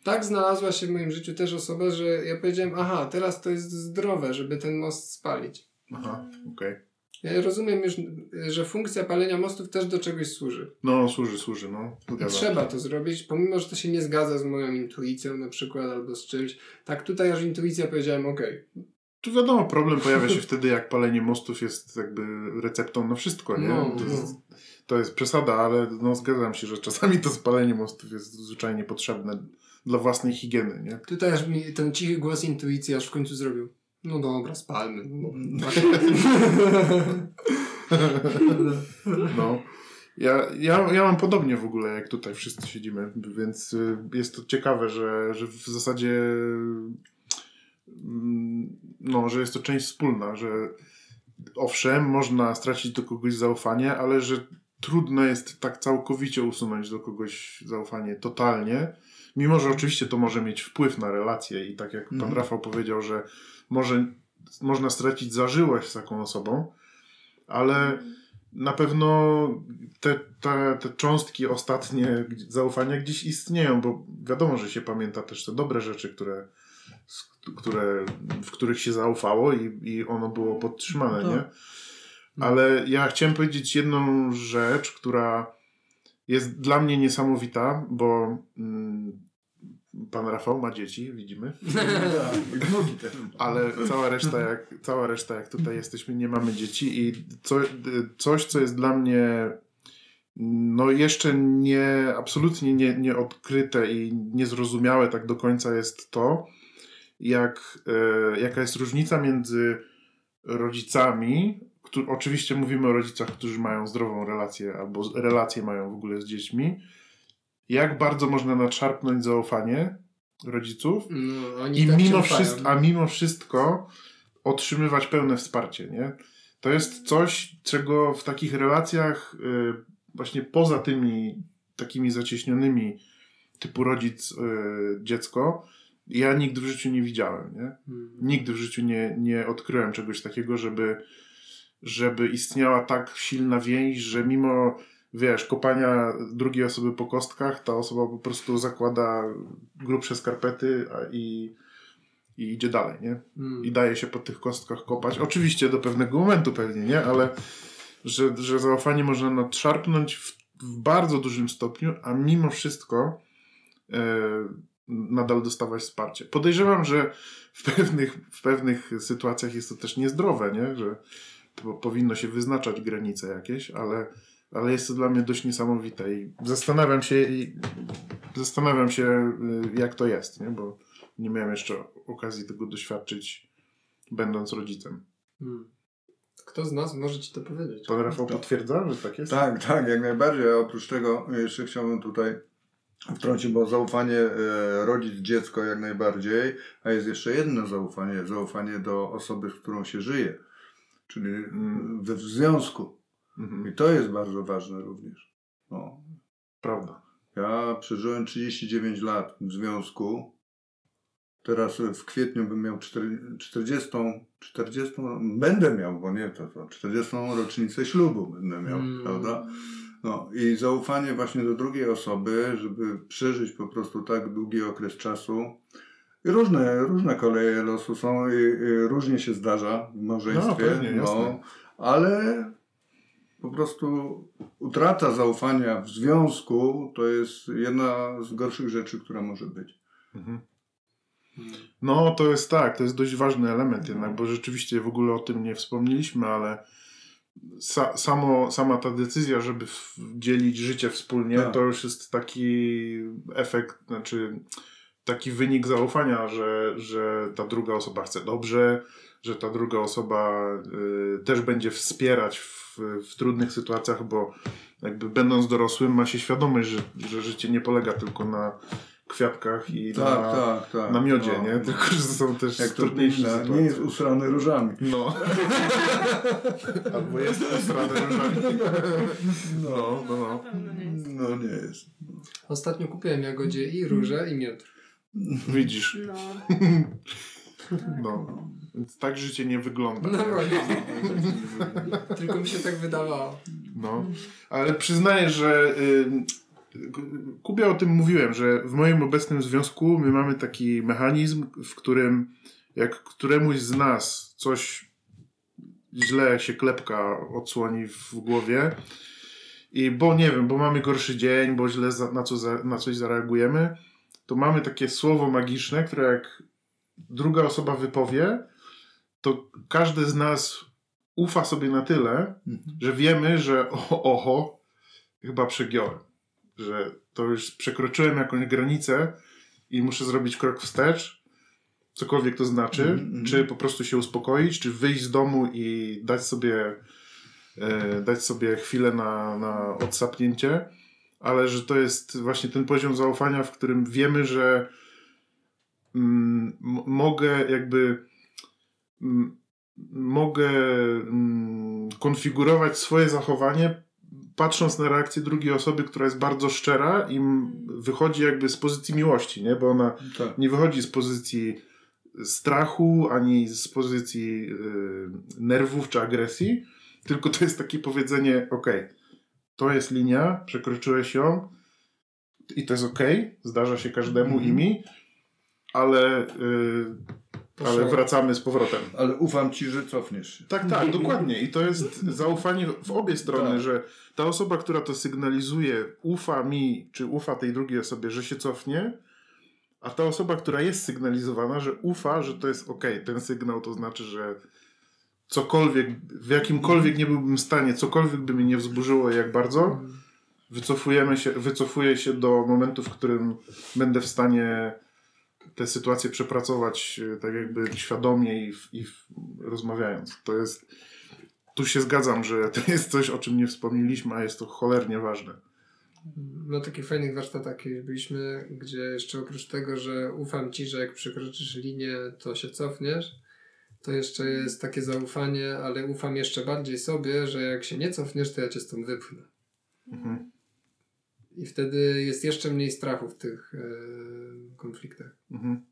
Tak znalazła się w moim życiu też osoba, że ja powiedziałem, aha, teraz to jest zdrowe, żeby ten most spalić. Aha, okej. Ja rozumiem już, że funkcja palenia mostów też do czegoś służy. No, służy, służy, no. Trzeba to zrobić, pomimo, że to się nie zgadza z moją intuicją na przykład albo z czymś. Tak tutaj aż intuicja powiedziałem, okej. Tu wiadomo, problem pojawia się wtedy, jak palenie mostów jest jakby receptą na wszystko, nie? No, to, no. jest, to jest przesada, ale no, zgadzam się, że czasami to spalenie mostów jest zwyczajnie potrzebne dla własnej higieny, nie? Tutaj aż mi ten cichy głos intuicji aż w końcu zrobił. No dobra, spalmy. No, No. Ja, ja, ja mam podobnie w ogóle, jak tutaj wszyscy siedzimy, więc y, jest to ciekawe, że, że w zasadzie mm, no, że jest to część wspólna, że owszem, można stracić do kogoś zaufanie, ale że trudno jest tak całkowicie usunąć do kogoś zaufanie totalnie, mimo że oczywiście to może mieć wpływ na relacje i tak jak pan Mhm. Rafał powiedział, że może, można stracić zażyłość z taką osobą, ale na pewno te, te, te cząstki ostatnie zaufania gdzieś istnieją, bo wiadomo, że się pamięta też te dobre rzeczy, które, które, w których się zaufało i, i ono było podtrzymane, Tak. nie? Ale ja chciałem powiedzieć jedną rzecz, która jest dla mnie niesamowita, bo mm, pan Rafał ma dzieci, widzimy. Tak. Ale cała reszta, jak, cała reszta, jak tutaj jesteśmy, nie mamy dzieci i co, coś, co jest dla mnie no jeszcze nie, absolutnie nie, nie odkryte i niezrozumiałe tak do końca jest to, jak, e, jaka jest różnica między rodzicami, któ- oczywiście mówimy o rodzicach, którzy mają zdrową relację albo relacje mają w ogóle z dziećmi, jak bardzo można nadszarpnąć zaufanie rodziców No, i tak mimo wszystko, a mimo wszystko otrzymywać pełne wsparcie, nie? To jest coś, czego w takich relacjach y, właśnie poza tymi takimi zacieśnionymi typu rodzic, y, dziecko, ja nigdy w życiu nie widziałem, nie? Mm. Nigdy w życiu nie, nie odkryłem czegoś takiego, żeby, żeby istniała tak silna więź, że mimo, wiesz, kopania drugiej osoby po kostkach, ta osoba po prostu zakłada grubsze skarpety i, i idzie dalej, nie? Mm. I daje się po tych kostkach kopać. Oczywiście do pewnego momentu pewnie, nie? Ale że, że zaufanie można nadszarpnąć w, w bardzo dużym stopniu, a mimo wszystko e, nadal dostawać wsparcie. Podejrzewam, że w pewnych, w pewnych sytuacjach jest to też niezdrowe, nie? Że powinno się wyznaczać granice jakieś, ale, ale jest to dla mnie dość niesamowite i zastanawiam się i zastanawiam się y, jak to jest, nie? Bo nie miałem jeszcze okazji tego doświadczyć będąc rodzicem. Mm. Kto z nas może ci to powiedzieć? Pan Rafał potwierdza, że tak jest? Tak, tak, jak najbardziej. A oprócz tego jeszcze chciałbym tutaj wtrącić, bo zaufanie e, rodzic-dziecko jak najbardziej, a jest jeszcze jedno zaufanie, zaufanie do osoby, z którą się żyje, czyli Mm. we w związku. Mhm. I to jest bardzo ważne również. No. Prawda. Ja przeżyłem 39 lat w związku teraz w kwietniu bym miał czter- 40, 40, będę miał, bo nie to, to 40 rocznicę ślubu będę miał, Mm. prawda? No i zaufanie właśnie do drugiej osoby, żeby przeżyć po prostu tak długi okres czasu. I różne, różne koleje losu są i, i różnie się zdarza w małżeństwie. No, pewnie, jasne. ale po prostu utrata zaufania w związku to jest jedna z gorszych rzeczy, która może być. Mhm. No, to jest tak, to jest dość ważny element jednak, bo rzeczywiście w ogóle o tym nie wspomnieliśmy, ale sa, samo, sama ta decyzja, żeby w, dzielić życie wspólnie, Tak. to już jest taki efekt, znaczy taki wynik zaufania, że, że ta druga osoba chce dobrze, że ta druga osoba y, też będzie wspierać w, w trudnych sytuacjach, bo jakby będąc dorosłym ma się świadomość, że, że życie nie polega tylko na kwiatkach i Tak, na, tak, tak. na miodzie, No, nie? Tylko, że są też Jak to trudniejsze nie, sytuacje. nie jest usrany różami. No. Albo jest usrany różami. No, no, no. pewno nie jest. No nie jest. Ostatnio kupiłem jagodzie i róże i miód. Widzisz, No. no. Więc tak życie nie wygląda. No nie? właśnie. Tylko mi się tak wydawało. No, ale przyznaję, że y, Kubie o tym mówiłem, że w moim obecnym związku my mamy taki mechanizm, w którym jak któremuś z nas coś źle się klepka odsłoni w głowie i bo nie wiem, bo mamy gorszy dzień, bo źle za, na, co za, na coś zareagujemy, to mamy takie słowo magiczne, które jak druga osoba wypowie, to każdy z nas ufa sobie na tyle, że wiemy, że o, oho, chyba przegiąłem. Że to już przekroczyłem jakąś granicę i muszę zrobić krok wstecz, cokolwiek to znaczy, Mhm, mhm. czy po prostu się uspokoić, czy wyjść z domu i dać sobie, e, dać sobie chwilę na, na odsapnięcie, ale że to jest właśnie ten poziom zaufania, w którym wiemy, że m- mogę jakby mm, mogę mm, konfigurować swoje zachowanie patrząc na reakcję drugiej osoby, która jest bardzo szczera i wychodzi jakby z pozycji miłości, nie? Bo ona Tak. nie wychodzi z pozycji strachu, ani z pozycji y, nerwów czy agresji, tylko to jest takie powiedzenie, ok, to jest linia, przekroczyłeś ją i to jest ok, zdarza się każdemu Mhm. i mi, ale, y, ale wracamy z powrotem. Ale ufam ci, że cofniesz się. Tak, tak, dokładnie. I to jest zaufanie w obie strony, Tak. że ta osoba, która to sygnalizuje, ufa mi, czy ufa tej drugiej osobie, że się cofnie, a ta osoba, która jest sygnalizowana, że ufa, że to jest ok. Ten sygnał to znaczy, że cokolwiek, w jakimkolwiek nie byłbym stanie, cokolwiek by mnie nie wzburzyło jak bardzo, wycofujemy się, wycofuję się do momentu, w którym będę w stanie tę sytuację przepracować e, tak jakby świadomie i, i rozmawiając. To jest, tu się zgadzam, że to jest coś, o czym nie wspomnieliśmy, a jest to cholernie ważne. Na takich fajnych warsztatach byliśmy, gdzie jeszcze oprócz tego, że ufam ci, że jak przekroczysz linię, to się cofniesz, to jeszcze jest takie zaufanie, ale ufam jeszcze bardziej sobie, że jak się nie cofniesz, to ja cię stąd wypchnę. Mhm. I wtedy jest jeszcze mniej strachu w tych e, konfliktach. Mhm.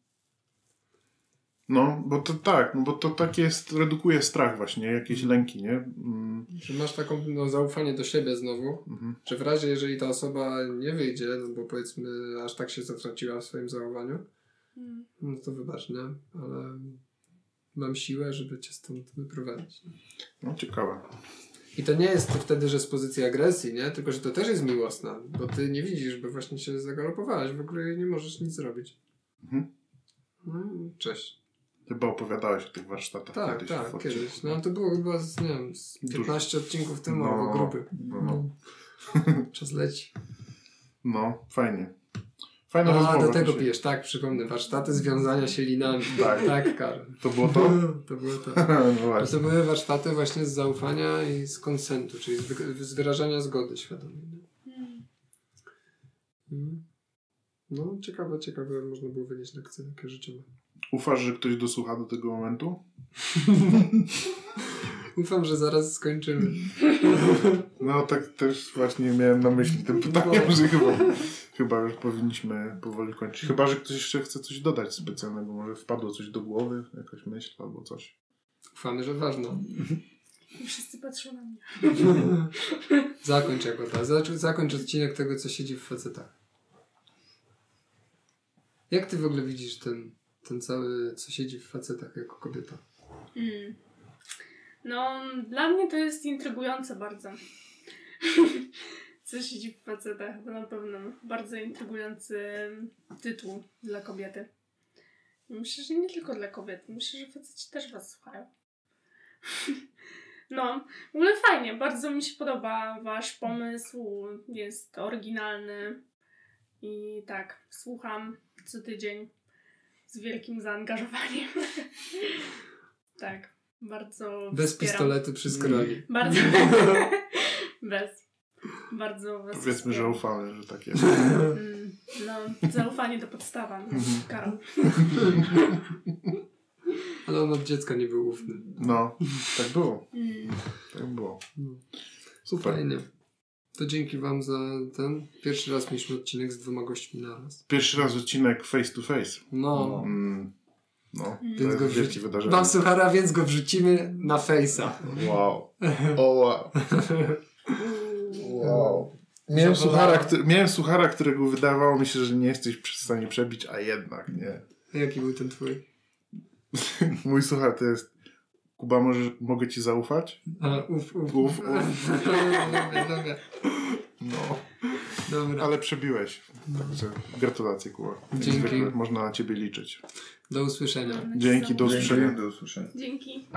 No, bo to tak, no bo to tak jest, redukuje strach właśnie, jakieś lęki, nie? Mm, Że masz taką no, zaufanie do siebie znowu, mhm. że w razie, jeżeli ta osoba nie wyjdzie, no bo powiedzmy aż tak się zatraciła w swoim zaufaniu, Mm. no to wybacz, nie? Ale mam siłę, żeby cię stąd wyprowadzić. No, ciekawe. I to nie jest wtedy, że z pozycji agresji, nie? Tylko, że to też jest miłosna, bo ty nie widzisz, bo właśnie się zagalopowałeś, w ogóle nie możesz nic zrobić. Mhm. No, cześć. Chyba opowiadałeś o tych warsztatach Tak, kiedyś. tak, odcinku. kiedyś. No to było chyba z, nie wiem, z Dużo. 15 odcinków temu No, albo grupy. no, no. Czas leci. No, fajnie. Fajna A, rozmowa. do tego pijesz, tak, przypomnę. Warsztaty związania się linami. Tak. tak Karol. To było to? To było to. no to były warsztaty właśnie z zaufania i z konsentu, czyli z, wy- z wyrażania zgody świadomej. nie? Mm. Mhm. No, ciekawe, ciekawe, można było wynieść lekcje takie życiowe. Ufasz, że ktoś dosłucha do tego momentu? Ufam, że zaraz skończymy. No tak też właśnie miałem na myśli tym pytaniem, że chyba Chyba już powinniśmy powoli kończyć. Chyba, że ktoś jeszcze chce coś dodać specjalnego. Może wpadło coś do głowy, jakaś myśl albo coś. Ufamy, że ważne. Wszyscy patrzą na mnie. Zakończ Jagoda. Zac- Zakończ odcinek tego, co siedzi w facetach. Jak ty w ogóle widzisz ten, ten cały, co siedzi w facetach jako kobieta? Mm. No, dla mnie to jest intrygujące bardzo. Co siedzi w facetach, to na pewno bardzo intrygujący tytuł dla kobiety. Myślę, że nie tylko dla kobiet. Myślę, że faceci też was słuchają. No, w ogóle fajnie, bardzo mi się podoba wasz pomysł, jest oryginalny i tak, słucham co tydzień z wielkim zaangażowaniem. tak, bardzo Bez wspieram. pistoletu przy skroni. Bardzo. Bez. Bardzo was Powiedzmy, że ufamy, że tak jest. Mm, No, zaufanie to podstawa, no, Mhm. Karol. Ale on od dziecka nie był ufny. No, tak było. Mm. Tak było. No. Super. Fajnie. To dzięki wam za ten. Pierwszy raz mieliśmy odcinek z dwoma gośćmi naraz. Pierwszy raz odcinek face to face. No. Mm. No, to Więc go wrzuci... wydarzenie. Mam suchara, więc go wrzucimy na fejsa. Wow. O wow. Wow. Miałem suchara, który, miałem suchara, którego wydawało mi się, że nie jesteś w stanie przebić, a jednak nie. Jaki był ten twój? Mój suchar to jest Kuba, może, mogę ci zaufać? A, uf, uf. Uf, uf. dobra, dobra. No. Dobra. Ale przebiłeś. Także gratulacje, Kuba. Dzięki. Można na ciebie liczyć. Do usłyszenia. Dzięki, do usłyszenia. Do usłyszenia. Dzięki.